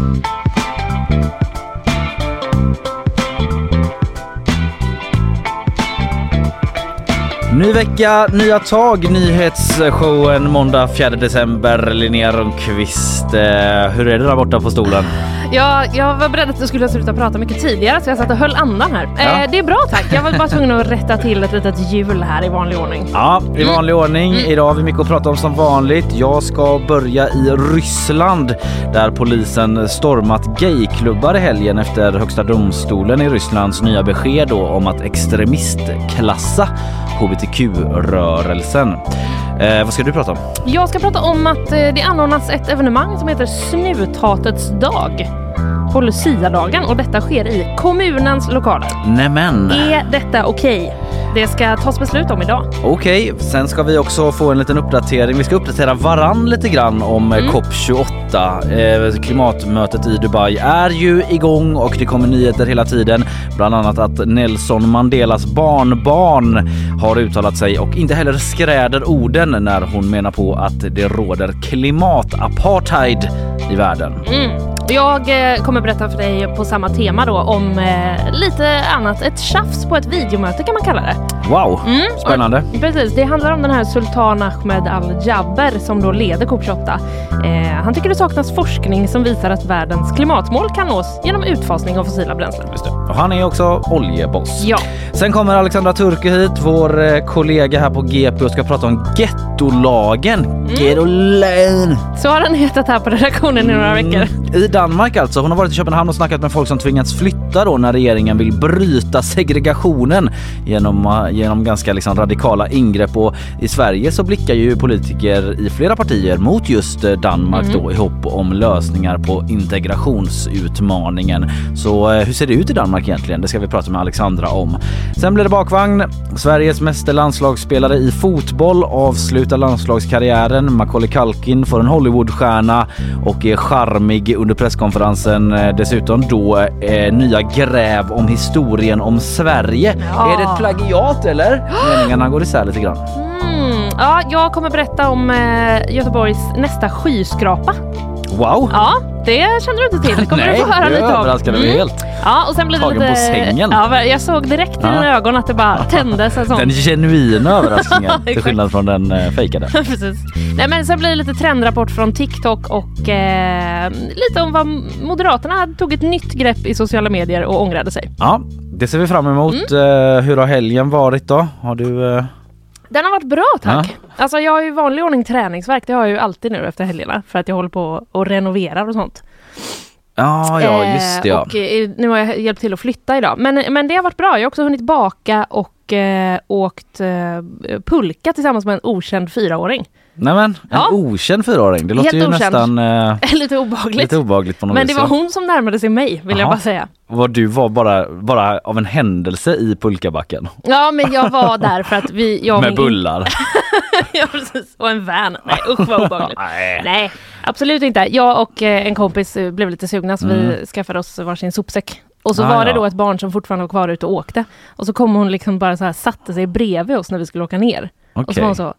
Thank you. Ny vecka, nya tag, nyhetsshowen måndag 4 december. Linnea Rönnqvist, eh, hur är det där borta på stolen? Ja, jag var beredd att du skulle sluta prata mycket tidigare så jag satt och höll andan här. Ja. Eh, det är bra tack. Jag var bara tvungen att rätta till ett litet hjul här i vanlig ordning. Ja, i vanlig ordning. Idag har vi mycket att prata om som vanligt. Jag ska börja i Ryssland där polisen stormat gayklubbar i helgen efter Högsta domstolen i Rysslands nya besked om att extremistklassa hbtq-rörelsen. Eh, vad ska du prata om? Jag ska prata om att eh, det anordnas ett evenemang som heter Snuthatets dag på Luciadagen och detta sker i kommunens lokaler. Nämen! Är detta okej? Det ska tas beslut om idag. Okej, sen ska vi också få en liten uppdatering. Vi ska uppdatera varann lite grann om mm. COP28. Eh, klimatmötet i Dubai är ju igång och det kommer nyheter hela tiden. Bland annat att Nelson Mandelas barnbarn har uttalat sig och inte heller skräder orden när hon menar på att det råder klimatapartheid i världen. Mm. Jag eh, kommer berätta för dig på samma tema då om eh, lite annat. Ett tjafs på ett videomöte kan man kalla det. Wow, mm. spännande. Och, precis, det handlar om den här Sultan Ahmed Al-Jaber som då leder COP28. Eh, han tycker det saknas forskning som visar att världens klimatmål kan nås genom utfasning av fossila bränslen. Och han är också oljeboss. Ja. Sen kommer Alexandra Turke hit, vår eh, kollega här på GP och ska prata om gettolagen. Mm. Gettolagen! Så har den hetat här på redaktionen i några Mm. veckor. I Danmark alltså. Hon har varit i Köpenhamn och snackat med folk som tvingats flytta då när regeringen vill bryta segregationen genom, genom ganska liksom radikala ingrepp. Och i Sverige så blickar ju politiker i flera partier mot just eh, Danmark då i hopp om lösningar på integrationsutmaningen. Så eh, hur ser det ut i Danmark egentligen? Det ska vi prata med Alexandra om. Sen blir det bakvagn. Sveriges meste landslagsspelare i fotboll avslutar landslagskarriären. Macaulay Culkin får en Hollywoodstjärna och är charmig under presskonferensen. Eh, Dessutom då eh, nya gräv om historien om Sverige. Ja. Är det ett plagiat eller? Meningarna går isär lite grann. Mm. Ja, jag kommer berätta om eh, Göteborgs nästa skyskrapa. Wow! Ja, det kände du inte till. Kommer Nej, du få höra det lite om. överraskade mig helt. Ja, och sen blir det Tagen lite... på sängen. Ja, jag såg direkt i dina ögon att det bara tändes en sån. Den genuina överraskningen till skillnad från den eh, fejkade. Precis. Nej, men sen blir det lite trendrapport från TikTok och eh, lite om vad Moderaterna tog ett nytt grepp i sociala medier och ångrade sig. Ja, det ser vi fram emot. Mm. Eh, hur har helgen varit då? Har du... eh, Den har varit bra tack. Alltså jag har ju i vanlig ordning träningsverk. Det har jag ju alltid nu efter helgerna för att jag håller på och renoverar och sånt. Ja, ja, just det. Eh, Ja. Och eh, nu har jag hjälpt till att flytta idag. Men, men det har varit bra. Jag har också hunnit baka och och eh, åkt eh, pulka tillsammans med en okänd fyraåring. Nej men, en Ja. okänd fyraåring. Det låter Helt ju okänd. nästan eh, Lite obehagligt. lite obehagligt på något Men det vis. var ja. hon som närmade sig mig vill jag Jaha. bara säga. Vad du var bara, bara av en händelse i pulkabacken. Ja men jag var där för att vi... Jag med min- bullar. ja precis, och en van. Nej usch vad obehagligt. Nej. Nej absolut inte. Jag och eh, en kompis eh, blev lite sugna så vi skaffade oss varsin sopsäck. Och så Mm. Ah, var det då ett barn som fortfarande var kvar ute och åkte. Och så kom hon liksom bara så här satte sig bredvid oss när vi skulle åka ner. Och så var hon så,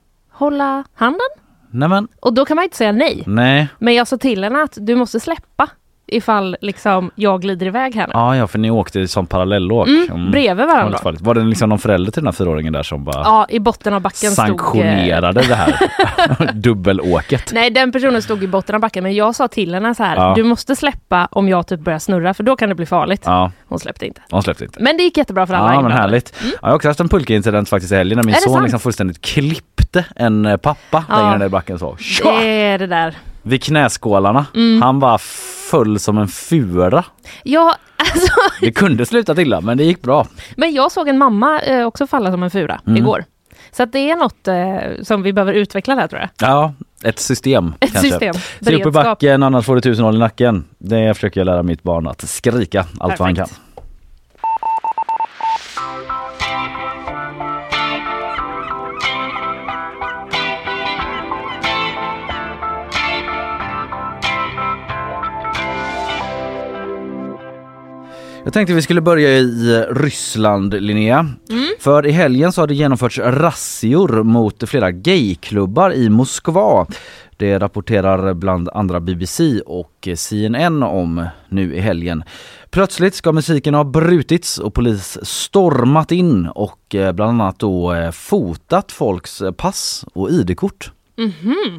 hålla handen? Nej men, Och då kan man inte säga nej. nej. Men jag sa till henne att du måste släppa ifall liksom jag glider iväg här nu. Ja, ja för ni åkte som parallellåk. Mm, bredvid Ja, varandra. Var det liksom någon förälder till den här fyraåringen där som bara Ja, i botten av backen stod... eh, sanktionerade det här dubbelåket? Nej, den personen stod i botten av backen, men jag sa till henne så här, Ja. du måste släppa om jag typ börjar snurra, för då kan det bli farligt. Ja, Hon släppte inte. de släppte inte. Men det gick jättebra för alla. Ja men härligt. Ja, jag har också haft en pulkaincident faktiskt i helgen när min son sant? liksom fullständigt klippte en eh, pappa Ja. längre ner i backen så. Tja! Det är det där. Vid knäskålarna. Mm. Han bara föll som en fura. Ja, alltså, Det kunde sluta illa men det gick bra. men jag såg en mamma eh, också falla som en fura Mm. igår. Så det är något eh, som vi behöver utveckla där tror jag. Ja, ett system Ett kanske. system. Se upp i backen annars får du tusen hål i nacken. Det försöker jag lära mitt barn att skrika allt vad han kan. Jag tänkte vi skulle börja i Ryssland Linnea. För i helgen så har det genomförts razzior mot flera gayklubbar i Moskva. Det rapporterar bland andra BBC och CNN om nu i helgen. Plötsligt ska musiken ha brutits och polis stormat in och eh, bland annat då eh, fotat folks pass och ID-kort.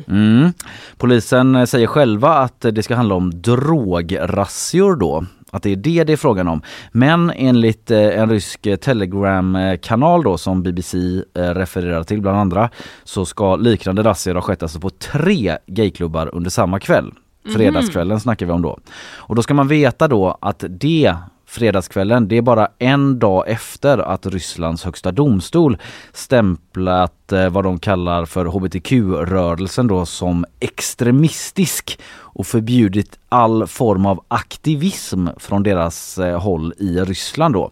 Mm. Polisen eh, säger själva att det ska handla om drograzzior då. Att det är det det är frågan om. Men enligt eh, en rysk eh, Telegram-kanal då som BBC eh, refererar till bland andra så ska liknande razzior ha skett alltså på tre gayklubbar under samma kväll. Fredagskvällen snackar vi om då. Och då ska man veta då att det fredagskvällen, det är bara en dag efter att Rysslands högsta domstol stämplat eh, vad de kallar för hbtq-rörelsen då som extremistisk och förbjudit all form av aktivism från deras eh, håll i Ryssland då.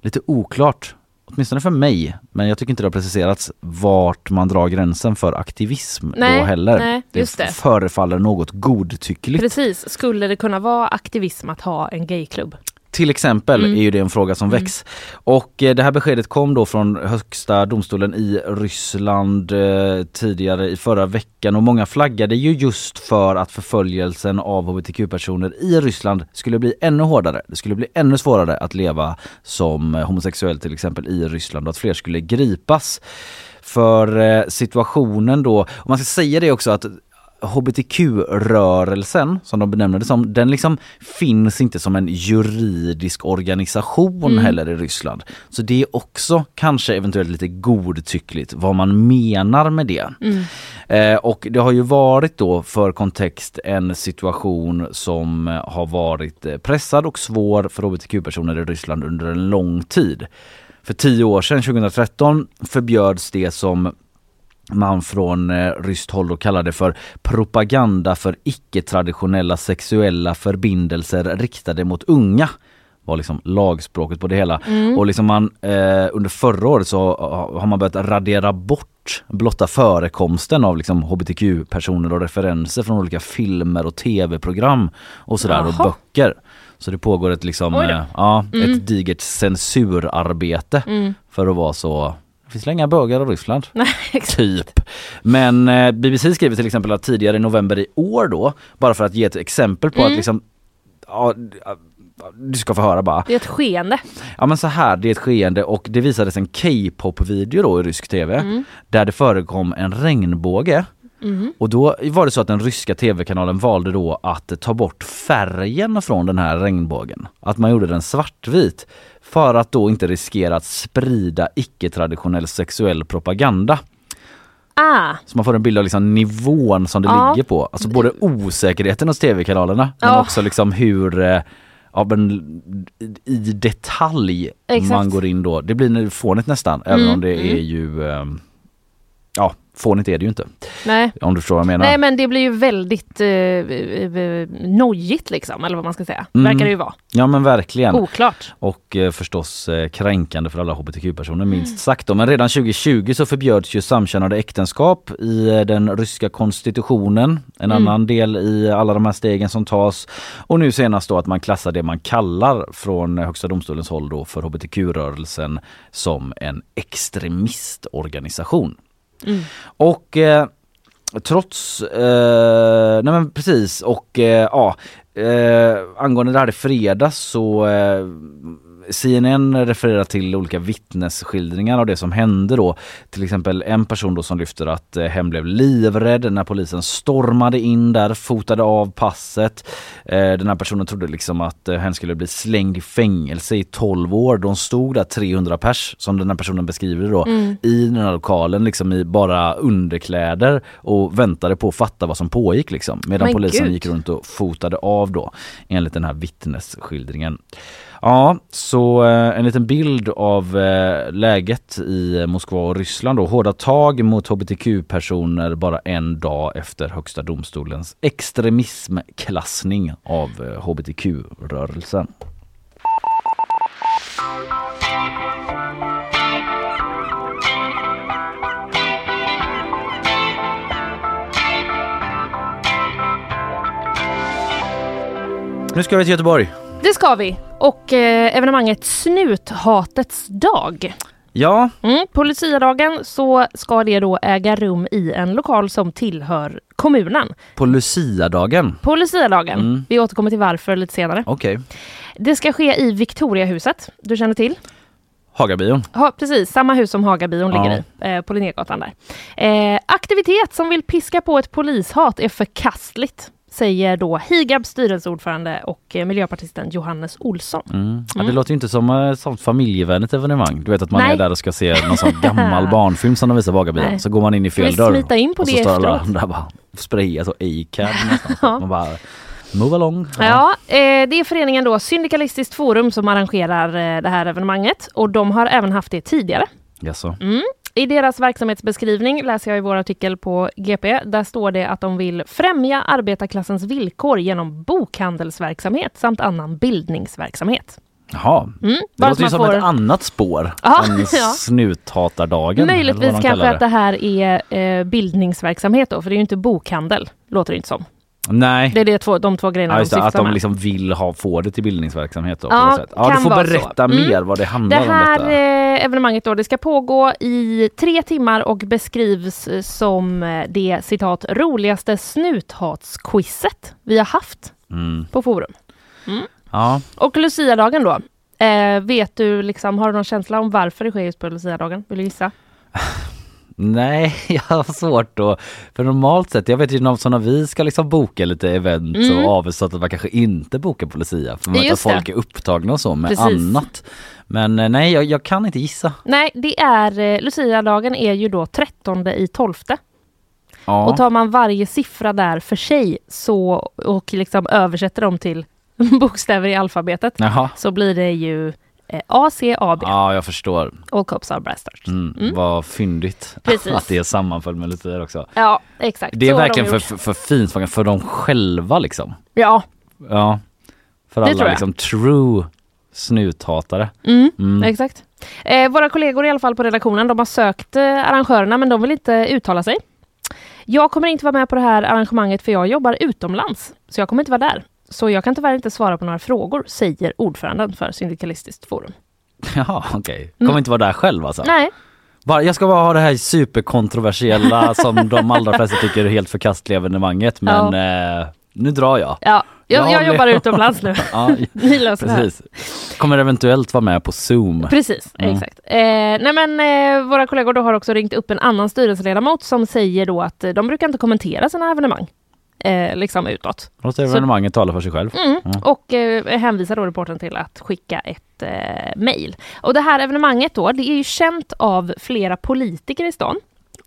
Lite oklart, åtminstone för mig, men jag tycker inte det har preciserats vart man drar gränsen för aktivism Nej, då heller. nej, just det. förefaller något godtyckligt. Precis, skulle det kunna vara aktivism att ha en gayklubb? Till exempel Mm. är ju det en fråga som väcks. Och eh, det här beskedet kom då från högsta domstolen i Ryssland eh, tidigare i förra veckan och många flaggade ju just för att förföljelsen av hbtq-personer i Ryssland skulle bli ännu hårdare. Det skulle bli ännu svårare att leva som eh, homosexuell till exempel i Ryssland och att fler skulle gripas. För eh, situationen då, och man ska säga det också att hbtq-rörelsen, som de benämner det som, den liksom finns inte som en juridisk organisation heller i Ryssland. Så det är också kanske eventuellt lite godtyckligt vad man menar med det. Eh, och det har ju varit då för kontext en situation som har varit eh, pressad och svår för hbtq-personer i Ryssland under en lång tid. För tio år sedan, 2013, förbjöds det som man från eh, ryskt håll då kallade för propaganda för icke-traditionella sexuella förbindelser riktade mot unga var liksom lagspråket på det hela. Och liksom man, eh, under förra året så ha- har man börjat radera bort blotta förekomsten av liksom hbtq-personer och referenser från olika filmer och tv-program och sådär och böcker. Så det pågår ett liksom, eh, ja, ett digert censurarbete för att vara så finns inga bögar i Ryssland. Nej. Typ. Men eh, BBC skriver till exempel att tidigare i november i år då, bara för att ge ett exempel på att liksom Ja, du ska få höra bara. Det är ett skeende. Ja men så här, det är ett skeende och det visades en K-pop-video då i rysk tv där det förekom en regnbåge. Och då var det så att den ryska tv-kanalen valde då att ta bort färgen från den här regnbågen. Att man gjorde den svartvit. För att då inte riskera att sprida icke-traditionell sexuell propaganda. Ah, Så man får en bild av liksom nivån som det Ja. ligger på. Alltså både osäkerheten hos tv-kanalerna men Ja. också liksom hur eh, ja, men i detalj Exakt. man går in då. Det blir fånigt nästan även Mm, om det mm. är ju eh, Ja, fånigt är det ju inte. Nej. Om du förstår vad jag menar. Nej men det blir ju väldigt eh, eh, nojigt liksom, eller vad man ska säga. Mm. Verkar det ju vara. Ja men verkligen. Oklart. Och eh, förstås eh, kränkande för alla hbtq-personer minst sagt. Då. Men redan 2020 så förbjöds ju samkönade äktenskap i eh, den ryska konstitutionen. En Mm. annan del i alla de här stegen som tas. Och nu senast då att man klassar det man kallar från Högsta domstolens håll då för hbtq-rörelsen som en extremistorganisation. Mm. Och eh, trots, eh, nej men precis och eh, ja, eh, angående det här i fredags så eh, CNN refererar till olika vittnesskildringar av det som hände då. Till exempel en person då som lyfter att eh, hen blev livrädd när polisen stormade in där, fotade av passet. Eh, den här personen trodde liksom att eh, hen skulle bli slängd i fängelse i 12 år. De stod där 300 pers som den här personen beskriver då Mm. i den här lokalen liksom i bara underkläder och väntade på att fatta vad som pågick liksom. Medan Men polisen gud. gick runt och fotade av då enligt den här vittnesskildringen. Ja, så eh, en liten bild av eh, läget i eh, Moskva och Ryssland då. Hårda tag mot hbtq-personer bara en dag efter Högsta domstolens extremismklassning av hbtq-rörelsen. Nu ska vi till Göteborg. Det ska vi. Och eh, evenemanget Snuthatets dag. Ja, Mm, på Luciadagen så ska det då äga rum i en lokal som tillhör kommunen. på Luciadagen. På Luciadagen. Mm. Vi återkommer till varför lite senare. Okej. Det ska ske i Victoriahuset. Du känner till? Hagabion. Ha, precis, samma hus som Hagabion ligger i, eh, på Linnégatan där. Eh, aktivitet som vill piska på ett polishat är förkastligt, säger då Higabs styrelseordförande och eh, miljöpartisten Johannes Olsson. Mm. Ja, det Mm. låter ju inte som ett sånt familjevänligt evenemang. Du vet att man Nej. är där och ska se någon sån gammal barnbarnfilm som de visar. Nej. Så går man in i fel dörr. smita in på och det så står alla där bara sprayar så. Ja. Man bara move along. Ja, eh, det är föreningen då Syndikalistiskt forum som arrangerar eh, det här evenemanget och de har även haft det tidigare. Jaså. Mm. I deras verksamhetsbeskrivning läser jag i vår artikel på GP. Där står det att de vill främja arbetarklassens villkor genom bokhandelsverksamhet samt annan bildningsverksamhet. Jaha. Mm. Det låter ju som får- ett annat spår Ja, än ja. snuthatardagen. Möjligtvis kanske att det här är eh, bildningsverksamhet då, för det är ju inte bokhandel, låter det inte som. Nej. Det är det två, de två grejerna Ja, de syftar att de med. liksom vill ha, få det till bildningsverksamhet då, på Ja, något sätt. Ja, du får vara så. berätta Mm. mer vad det handlar Det här om detta. Evenemanget då, det ska pågå i tre timmar och beskrivs som eh, det citat roligaste snuthatsquizet vi har haft Mm. på forum. Ja. Och Luciadagen då. Eh, vet du liksom, har du någon känsla om varför det sker just på Luciadagen? Vill du gissa? Nej, jag har svårt att... För normalt sett, jag vet ju när sådana vi ska liksom boka lite event Mm. och avsluta att man kanske inte bokar på Lucia. För man vet att det. folk är upptagna och så med Precis. annat. Men eh, nej, jag, jag kan inte gissa. Nej, det är eh, Luciadagen är ju då 13 i 12. Ja. Och tar man varje siffra där för sig så, och liksom översätter dem till bokstäver i alfabetet Jaha. så blir det ju eh, A, C, A, B. Ja, jag förstår. All cops are bastards. Mm. Mm. Vad fyndigt Precis. att det sammanföll med Lucia också. Ja, exakt. Det är Så har de verkligen för, för, fint för, för dem själva liksom. Ja, Ja. För Det alla liksom true snuthatare. mm, Mm. exakt. Eh, våra kollegor i alla fall på redaktionen, de har sökt eh, arrangörerna men de vill inte uttala sig. Jag kommer inte vara med på det här arrangemanget för jag jobbar utomlands. Så jag kommer inte vara där. Så jag kan tyvärr inte svara på några frågor, säger ordföranden för Syndikalistiskt forum. Jaha, okej. Kommer Mm. inte vara där själv alltså? Nej, Bara, jag ska bara ha det här superkontroversiella som de allra flesta tycker är helt förkastliga evenemanget men eh, nu drar jag. ja, jag, Jag jobbar utomlands nu. Ja, Ni löser det precis. Kommer eventuellt vara med på zoom. Precis, Mm. exakt. Eh, nej men eh, våra kollegor då har också ringt upp en annan styrelseledamot som säger då att eh, de brukar inte kommentera sina evenemang. Eh, liksom utåt. Låt evenemanget tala för sig själv. Mm. Mm. Och eh, hänvisar då reportern till att skicka ett eh, mejl. Och det här evenemanget då, det är ju känt av flera politiker i stan.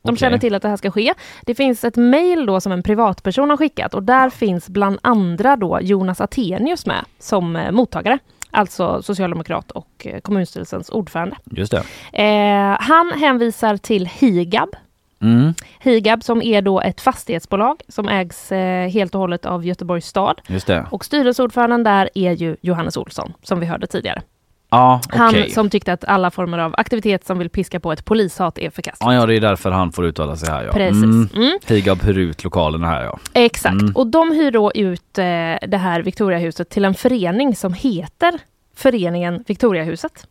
De Okej. känner till att det här ska ske. Det finns ett mejl då som en privatperson har skickat och där finns bland andra då Jonas Attenius med som eh, mottagare. Alltså socialdemokrat och eh, kommunstyrelsens ordförande. Just det. Eh, han hänvisar till Higab. Mm, Higab som är då ett fastighetsbolag som ägs eh, helt och hållet av Göteborgs stad. just det. Och styrelseordföranden där är ju Johannes Olsson, som vi hörde tidigare. Ja, Han okej. som tyckte att alla former av aktivitet som vill piska på ett polishat är förkastligt. Ja, ja, det är därför han får uttala sig här ja. Precis. Mm. Mm. Higab hyr ut lokalerna här ja. Exakt. Mm. Och de hyr då ut eh, det här Victoriahuset till en förening som heter Föreningen Victoriahuset.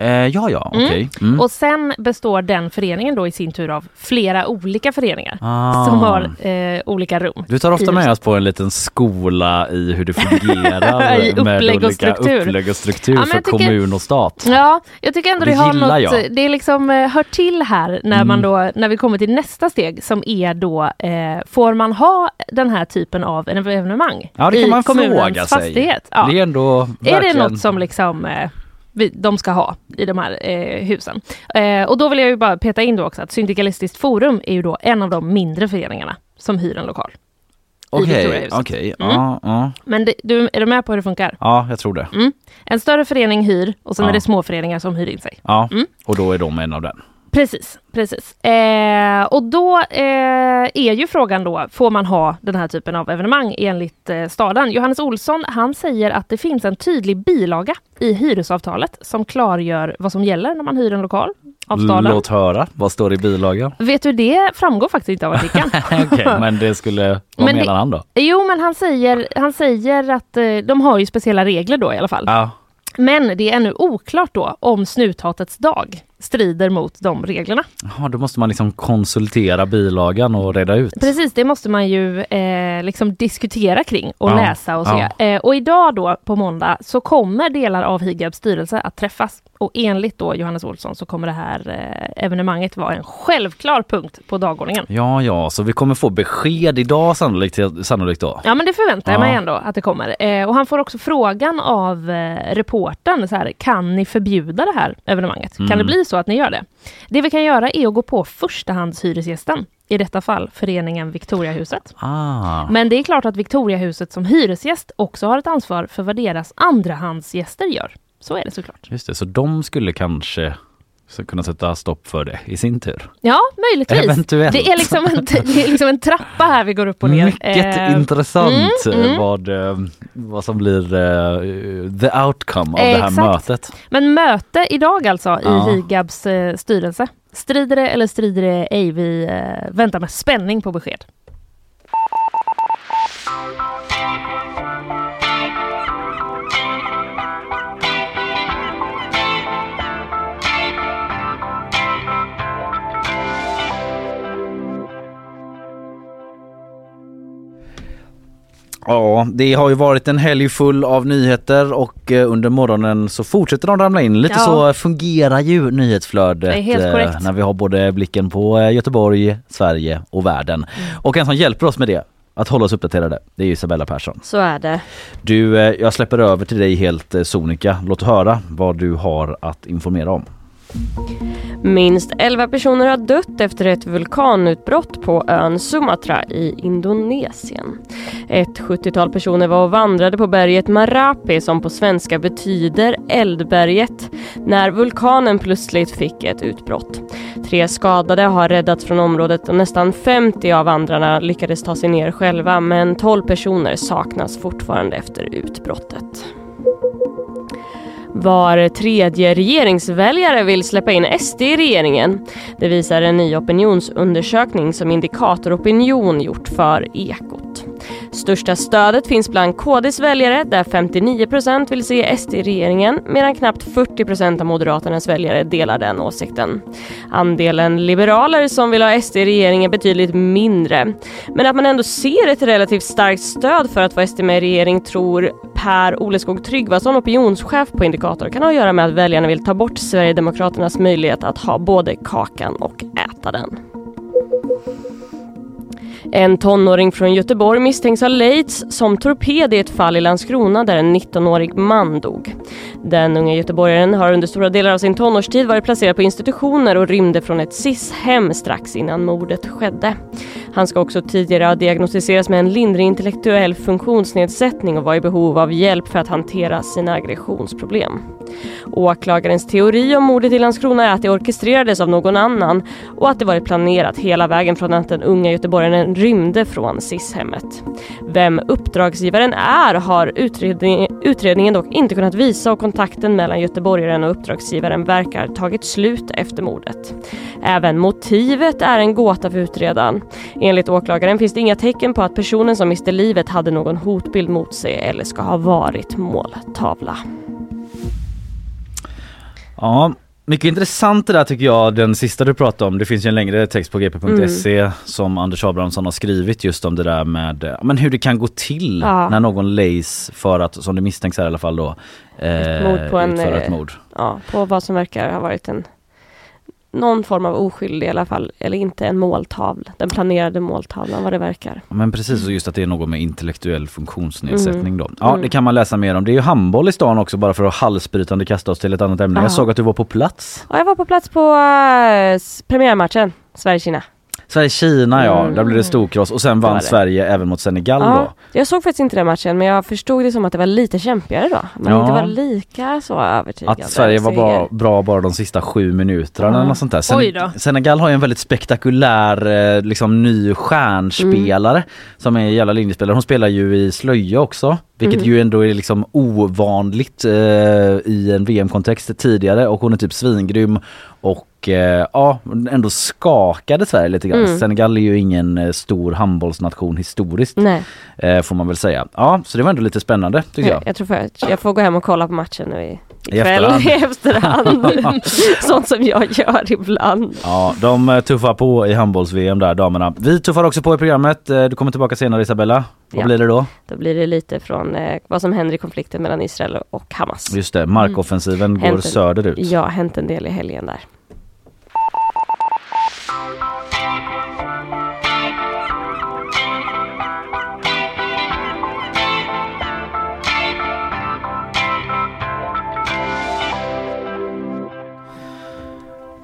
Eh, ja, ja, Mm. okej. Mm. Och sen består den föreningen då i sin tur av flera olika föreningar Ah. som har eh, olika rum. Du tar ofta med oss på en liten skola i hur det fungerar I med upplägg och olika struktur. upplägg och struktur Ja, för tycker- kommun och stat. Ja, jag tycker ändå Det det, har något, jag. det liksom eh, hör till här när man Mm. då, när vi kommer till nästa steg som är då, eh, får man ha den här typen av evenemang Ja, det kan i man kommunens fråga sig. fastighet? Ja. Det är ändå Är det verkligen... något som liksom eh, vi, de ska ha i de här eh, husen? Eh, och då vill jag ju bara peta in då också att Syndikalistiskt forum är ju då en av de mindre föreningarna som hyr en lokal. Okej, Victoriahuset. okej. Mm. Ja, ja. Men det, du, är du med på hur det funkar? ja, jag tror det. Mm. En större förening hyr och sen Ja. är det små föreningar som hyr in sig. Ja, Mm. och då är de en av den. Precis, precis. Eh, och då eh, är ju frågan då, får man ha den här typen av evenemang enligt eh, staden? Johannes Olsson, han säger att det finns en tydlig bilaga i hyresavtalet som klargör vad som gäller när man hyr en lokal av staden. Låt höra, vad står det i bilagan? Vet du, det framgår faktiskt inte av artikeln. Okej, men det skulle... Vad Men det- menar han då? jo, men han säger, han säger att eh, de har ju speciella regler då i alla fall. Ja, Men det är ännu oklart då om snuthatets dag strider mot de reglerna. Jaha, då måste man liksom konsultera bilagan och reda ut. Precis, det måste man ju eh, liksom diskutera kring och Ja, läsa och se. Eh, och idag då på måndag så kommer delar av Higabs styrelse att träffas. Och enligt då Johannes Olsson så kommer det här eh, evenemanget vara en självklar punkt på dagordningen. Ja, ja, så vi kommer få besked idag sannolikt, sannolikt då. Ja men det förväntar jag Ja. mig ändå att det kommer. Eh, och han får också frågan av eh, reportern, så här, kan ni förbjuda det här evenemanget? Kan Mm. det bli så att ni gör det? Det vi kan göra är att gå på förstahandshyresgästen, i detta fall föreningen Victoriahuset. Ah, Men det är klart att Victoriahuset som hyresgäst också har ett ansvar för vad deras andrahandsgäster gör. Så är det såklart. just det, så de skulle kanske kunna sätta stopp för det i sin tur. Ja, möjligtvis. Eventuellt. Det är, liksom en, det är liksom en trappa här vi går upp och ner. Mycket Eh, intressant mm, mm. Vad, eh, vad som blir eh, the outcome av det här Exakt. mötet. Men möte idag alltså Ja. i Higabs eh, styrelse. Strider det eller strider det ej? Vi eh, väntar med spänning på besked. Ja, det har ju varit en helg full av nyheter och eh, under morgonen så fortsätter de ramla in. Lite Ja. så fungerar ju nyhetsflödet helt eh, korrekt. när vi har både blicken på eh, Göteborg, Sverige och världen. Mm. Och en som hjälper oss med det, att hålla oss uppdaterade, det är Isabella Persson. Så är det. Du, jag släpper över till dig helt sonika. Låt höra vad du har att informera om. Minst 11 personer har dött efter ett vulkanutbrott på ön Sumatra i Indonesien. Ett 70-tal personer var och vandrade på berget Marapi som på svenska betyder eldberget när vulkanen plötsligt fick ett utbrott. Tre skadade har räddats från området och nästan 50 av vandrarna lyckades ta sig ner själva men 12 personer saknas fortfarande efter utbrottet. Var tredje regeringsväljare vill släppa in SD i regeringen. Det visar en ny opinionsundersökning som Indikator Opinion gjort för Ekot. Största stödet finns bland KDs väljare där 59% vill se SD i regeringen medan knappt 40% av Moderaternas väljare delar den åsikten. Andelen liberaler som vill ha SD i regeringen är betydligt mindre. Men att man ändå ser ett relativt starkt stöd för att få SD med i regering tror Per Oleskog Tryggvason, opinionschef på Indikator, kan ha att göra med att väljarna vill ta bort Sverigedemokraternas möjlighet att ha både kakan och äta den. En tonåring från Göteborg misstänks ha lejts som torped i ett fall i Landskrona där en 19-årig man dog. Den unga göteborgaren har under stora delar av sin tonårstid varit placerad på institutioner och rymde från ett SIS-hem strax innan mordet skedde. Han ska också tidigare ha diagnostiserats med en lindrig intellektuell funktionsnedsättning och var i behov av hjälp för att hantera sina aggressionsproblem. Åklagarens teori om mordet i Landskrona är att det orkestrerades av någon annan och att det varit planerat hela vägen från att den unga göteborgaren rymde från SIS-hemmet. Vem uppdragsgivaren är har utredning, utredningen dock inte kunnat visa och kontakten mellan göteborgaren och uppdragsgivaren verkar tagit slut efter mordet. Även motivet är en gåta för utredaren. Enligt åklagaren finns det inga tecken på att personen som miste livet hade någon hotbild mot sig eller ska ha varit måltavla. Ja, mycket intressant det där tycker jag, den sista du pratade om. Det finns ju en längre text på gp.se mm. som Anders Abrahamsson har skrivit just om det där med men hur det kan gå till ja. när någon lejs för att, som det misstänks här i alla fall då, eh, mord på en, utföra ett mord. Ja, på vad som verkar ha varit en någon form av oskyldig i alla fall, eller inte en måltavla, den planerade måltavlan vad det verkar. Men precis, och just att det är något med intellektuell funktionsnedsättning mm. då. Ja, mm. det kan man läsa mer om. Det är ju handboll i stan också bara för att halsbrytande kasta oss till ett annat ämne. Aha. Jag såg att du var på plats. Ja, jag var på plats på uh, premiärmatchen, Sverige-Kina. Sverige-Kina ja, mm. där blev det storkross och sen vann. Sverige även mot Senegal ja, då. Jag såg faktiskt inte den matchen men jag förstod det som att det var lite kämpigare då. Man ja. inte var lika så övertygad. Att Sverige var bra, bra bara de sista sju minuterna eller något sånt där. Sen, Senegal har ju en väldigt spektakulär eh, liksom ny stjärnspelare mm. som är en jävla linjespelare. Hon spelar ju i slöja också. Vilket mm. ju ändå är liksom ovanligt eh, i en VM-kontext tidigare och hon är typ svingrym och eh, ja, ändå skakade Sverige lite grann. Mm. Senegal är ju ingen eh, stor handbollsnation historiskt eh, får man väl säga. Ja, så det var ändå lite spännande tycker jag. Jag tror för, jag får gå hem och kolla på matchen nu ikväll i efterhand. I efterhand. Sånt som jag gör ibland. Ja, de eh, tuffar på i handbolls-VM där damerna. Vi tuffar också på i programmet. Eh, du kommer tillbaka senare Isabella. Vad ja. blir det då? Då blir det lite från eh, vad som händer i konflikten mellan Israel och Hamas. Just det, markoffensiven mm. går hänt söderut. Ja, hänt en del i helgen där.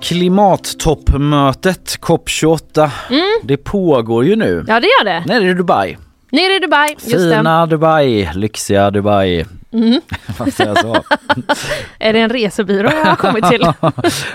Klimattoppmötet COP28 mm. Det pågår ju nu. Ja det gör det. Nere i Dubai. Nere i Dubai, Fina. Dubai, lyxiga Dubai. Mm. så? är det en resebyrå jag har kommit till?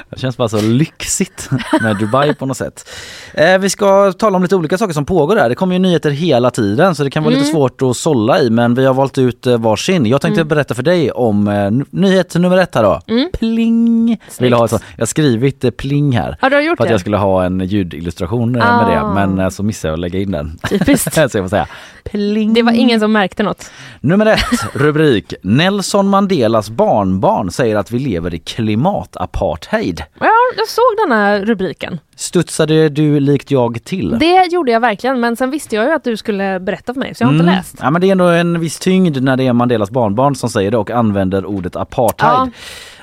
det känns bara så lyxigt med Dubai på något sätt. Eh, vi ska tala om lite olika saker som pågår där. Det kommer ju nyheter hela tiden så det kan vara mm. lite svårt att sålla i men vi har valt ut eh, varsin. Jag tänkte mm. berätta för dig om eh, nyhet nummer ett här då. Mm. Pling! Vill ha så. Jag har skrivit eh, pling här. Har du gjort för att det? jag skulle ha en ljudillustration ah. med det ah. men eh, så missade jag att lägga in den. Typiskt. så jag får säga pling. Det var ingen som märkte något. Nummer ett, rubrik Nelson Mandelas barnbarn säger att vi lever i klimatapartheid. Ja, jag såg den här rubriken. Studsade du likt jag till? Det gjorde jag verkligen men sen visste jag ju att du skulle berätta för mig så jag har mm. inte läst. Ja men det är ändå en viss tyngd när det är Mandelas barnbarn som säger det och använder ordet apartheid. Ja.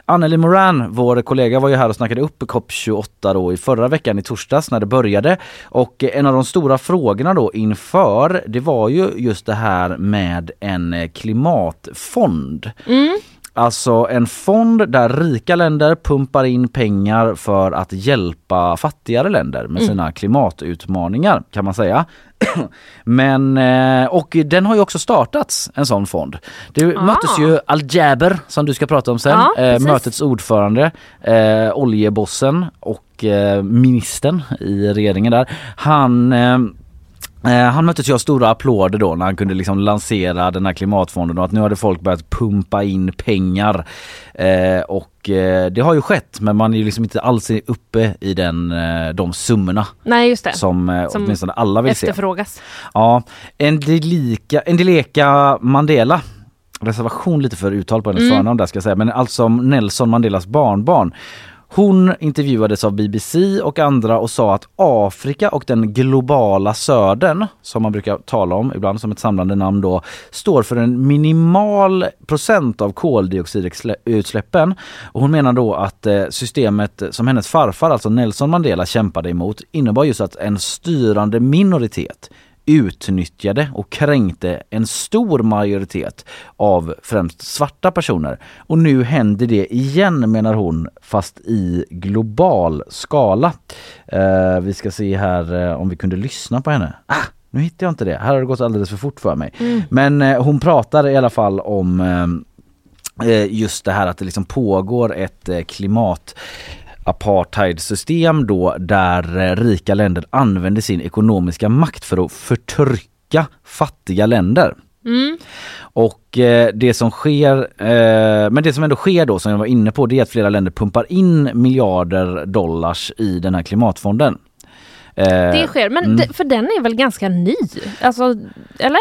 Anneli Moran, vår kollega, var ju här och snackade upp COP28 då i förra veckan i torsdags när det började. Och eh, en av de stora frågorna då inför det var ju just det här med en eh, klimatfond. Mm. Alltså en fond där rika länder pumpar in pengar för att hjälpa fattigare länder med mm. sina mm. klimatutmaningar kan man säga. Men, eh, och den har ju också startats, en sån fond. Det ah. möttes ju Al-Jaber som du ska prata om sen, ja, eh, mötets ordförande, eh, oljebossen och eh, ministern i regeringen där. Han han möttes ju av stora applåder då när han kunde liksom lansera den här klimatfonden och att nu hade folk börjat pumpa in pengar. Eh, och eh, det har ju skett men man är ju liksom inte alls uppe i den, eh, de summorna. Nej just det. Som, eh, som åtminstone alla vill efterfrågas. se. Ja, Endelika, Endeleka Mandela reservation lite för uttal på hennes mm. förnamn där ska jag säga men alltså Nelson Mandelas barnbarn hon intervjuades av BBC och andra och sa att Afrika och den globala södern, som man brukar tala om ibland som ett samlande namn då, står för en minimal procent av koldioxidutsläppen. Och hon menar då att eh, systemet som hennes farfar, alltså Nelson Mandela, kämpade emot innebar just att en styrande minoritet utnyttjade och kränkte en stor majoritet av främst svarta personer. Och nu händer det igen menar hon, fast i global skala. Uh, vi ska se här uh, om vi kunde lyssna på henne. Ah, nu hittar jag inte det, här har det gått alldeles för fort för mig. Mm. Men uh, hon pratar i alla fall om just det här att det liksom pågår ett klimat apartheidsystem då där eh, rika länder använder sin ekonomiska makt för att förtrycka fattiga länder. Mm. Och eh, det som sker, eh, men det som ändå sker då som jag var inne på det är att flera länder pumpar in miljarder dollars i den här klimatfonden. Eh, det sker, men mm. för den är väl ganska ny? Alltså, eller?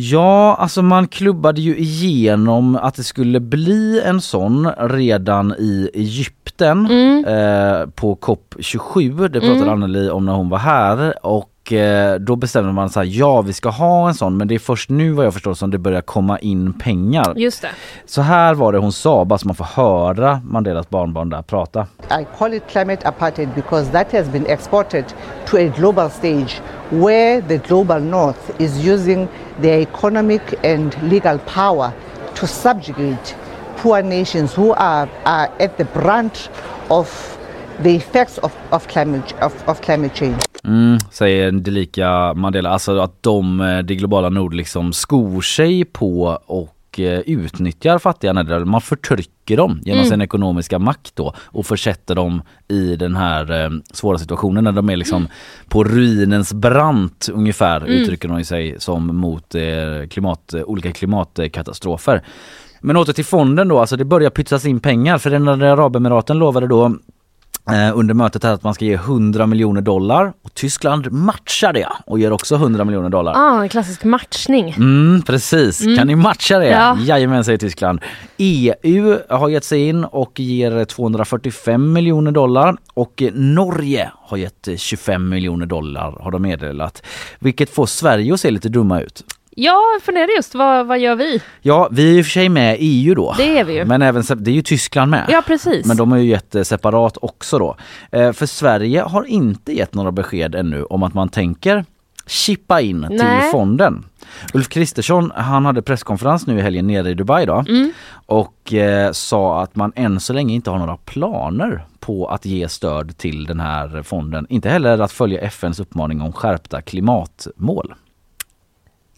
Ja, alltså man klubbade ju igenom att det skulle bli en sån redan i Egypten mm. eh, på COP27. Det pratade mm. Anneli om när hon var här och eh, då bestämde man så här, ja vi ska ha en sån men det är först nu vad jag förstår som det börjar komma in pengar. Just det. Så här var det hon sa, bara så man får höra Mandelas barnbarn där prata. I call it climate apartheid because that has been exported to a global stage where the global north is using their economic and legal power to subjugate poor nations who are, are at the brunt of the effects of, of, climate, of, of climate change. Mm, säger Delika Mandela, alltså att de, eh, det globala nord liksom skor sig på och Eh, utnyttjar fattiga länder. Man förtrycker dem genom mm. sin ekonomiska makt då och försätter dem i den här eh, svåra situationen när de är liksom mm. på ruinens brant ungefär mm. uttrycker de sig som mot eh, klimat, olika klimatkatastrofer. Men åter till fonden då, alltså det börjar pytsas in pengar för den Arabemiraten lovade då under mötet här att man ska ge 100 miljoner dollar och Tyskland matchar det och ger också 100 miljoner dollar. Ah, en klassisk matchning. Mm, precis, mm. kan ni matcha det? Ja. Jajamän säger Tyskland. EU har gett sig in och ger 245 miljoner dollar och Norge har gett 25 miljoner dollar har de meddelat. Vilket får Sverige att se lite dumma ut. Ja, jag funderar just vad, vad gör vi? Ja, vi är och för sig med i EU då. Det är vi ju. Men även, det är ju Tyskland med. Ja, precis. Men de har ju gett separat också då. Eh, för Sverige har inte gett några besked ännu om att man tänker chippa in Nej. till fonden. Ulf Kristersson han hade presskonferens nu i helgen nere i Dubai då mm. och eh, sa att man än så länge inte har några planer på att ge stöd till den här fonden. Inte heller att följa FNs uppmaning om skärpta klimatmål.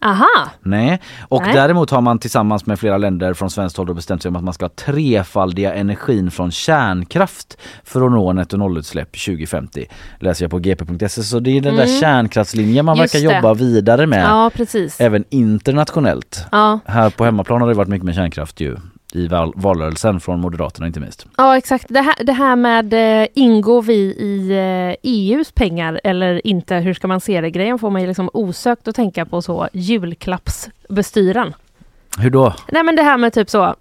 Aha. Nej, och Nej. däremot har man tillsammans med flera länder från svenskt håll bestämt sig om att man ska trefaldiga energin från kärnkraft för att nå netto nollutsläpp 2050. Läser jag på gp.se så det är den mm. där kärnkraftslinjen man Just verkar det. jobba vidare med. Ja, precis. Även internationellt. Ja. Här på hemmaplan har det varit mycket med kärnkraft ju i val valrörelsen från Moderaterna inte minst. Ja exakt. Det här, det här med eh, ingår vi i eh, EUs pengar eller inte, hur ska man se det? Grejen får man ju liksom osökt att tänka på så julklappsbestyran. Hur då? Nej men det här med typ så,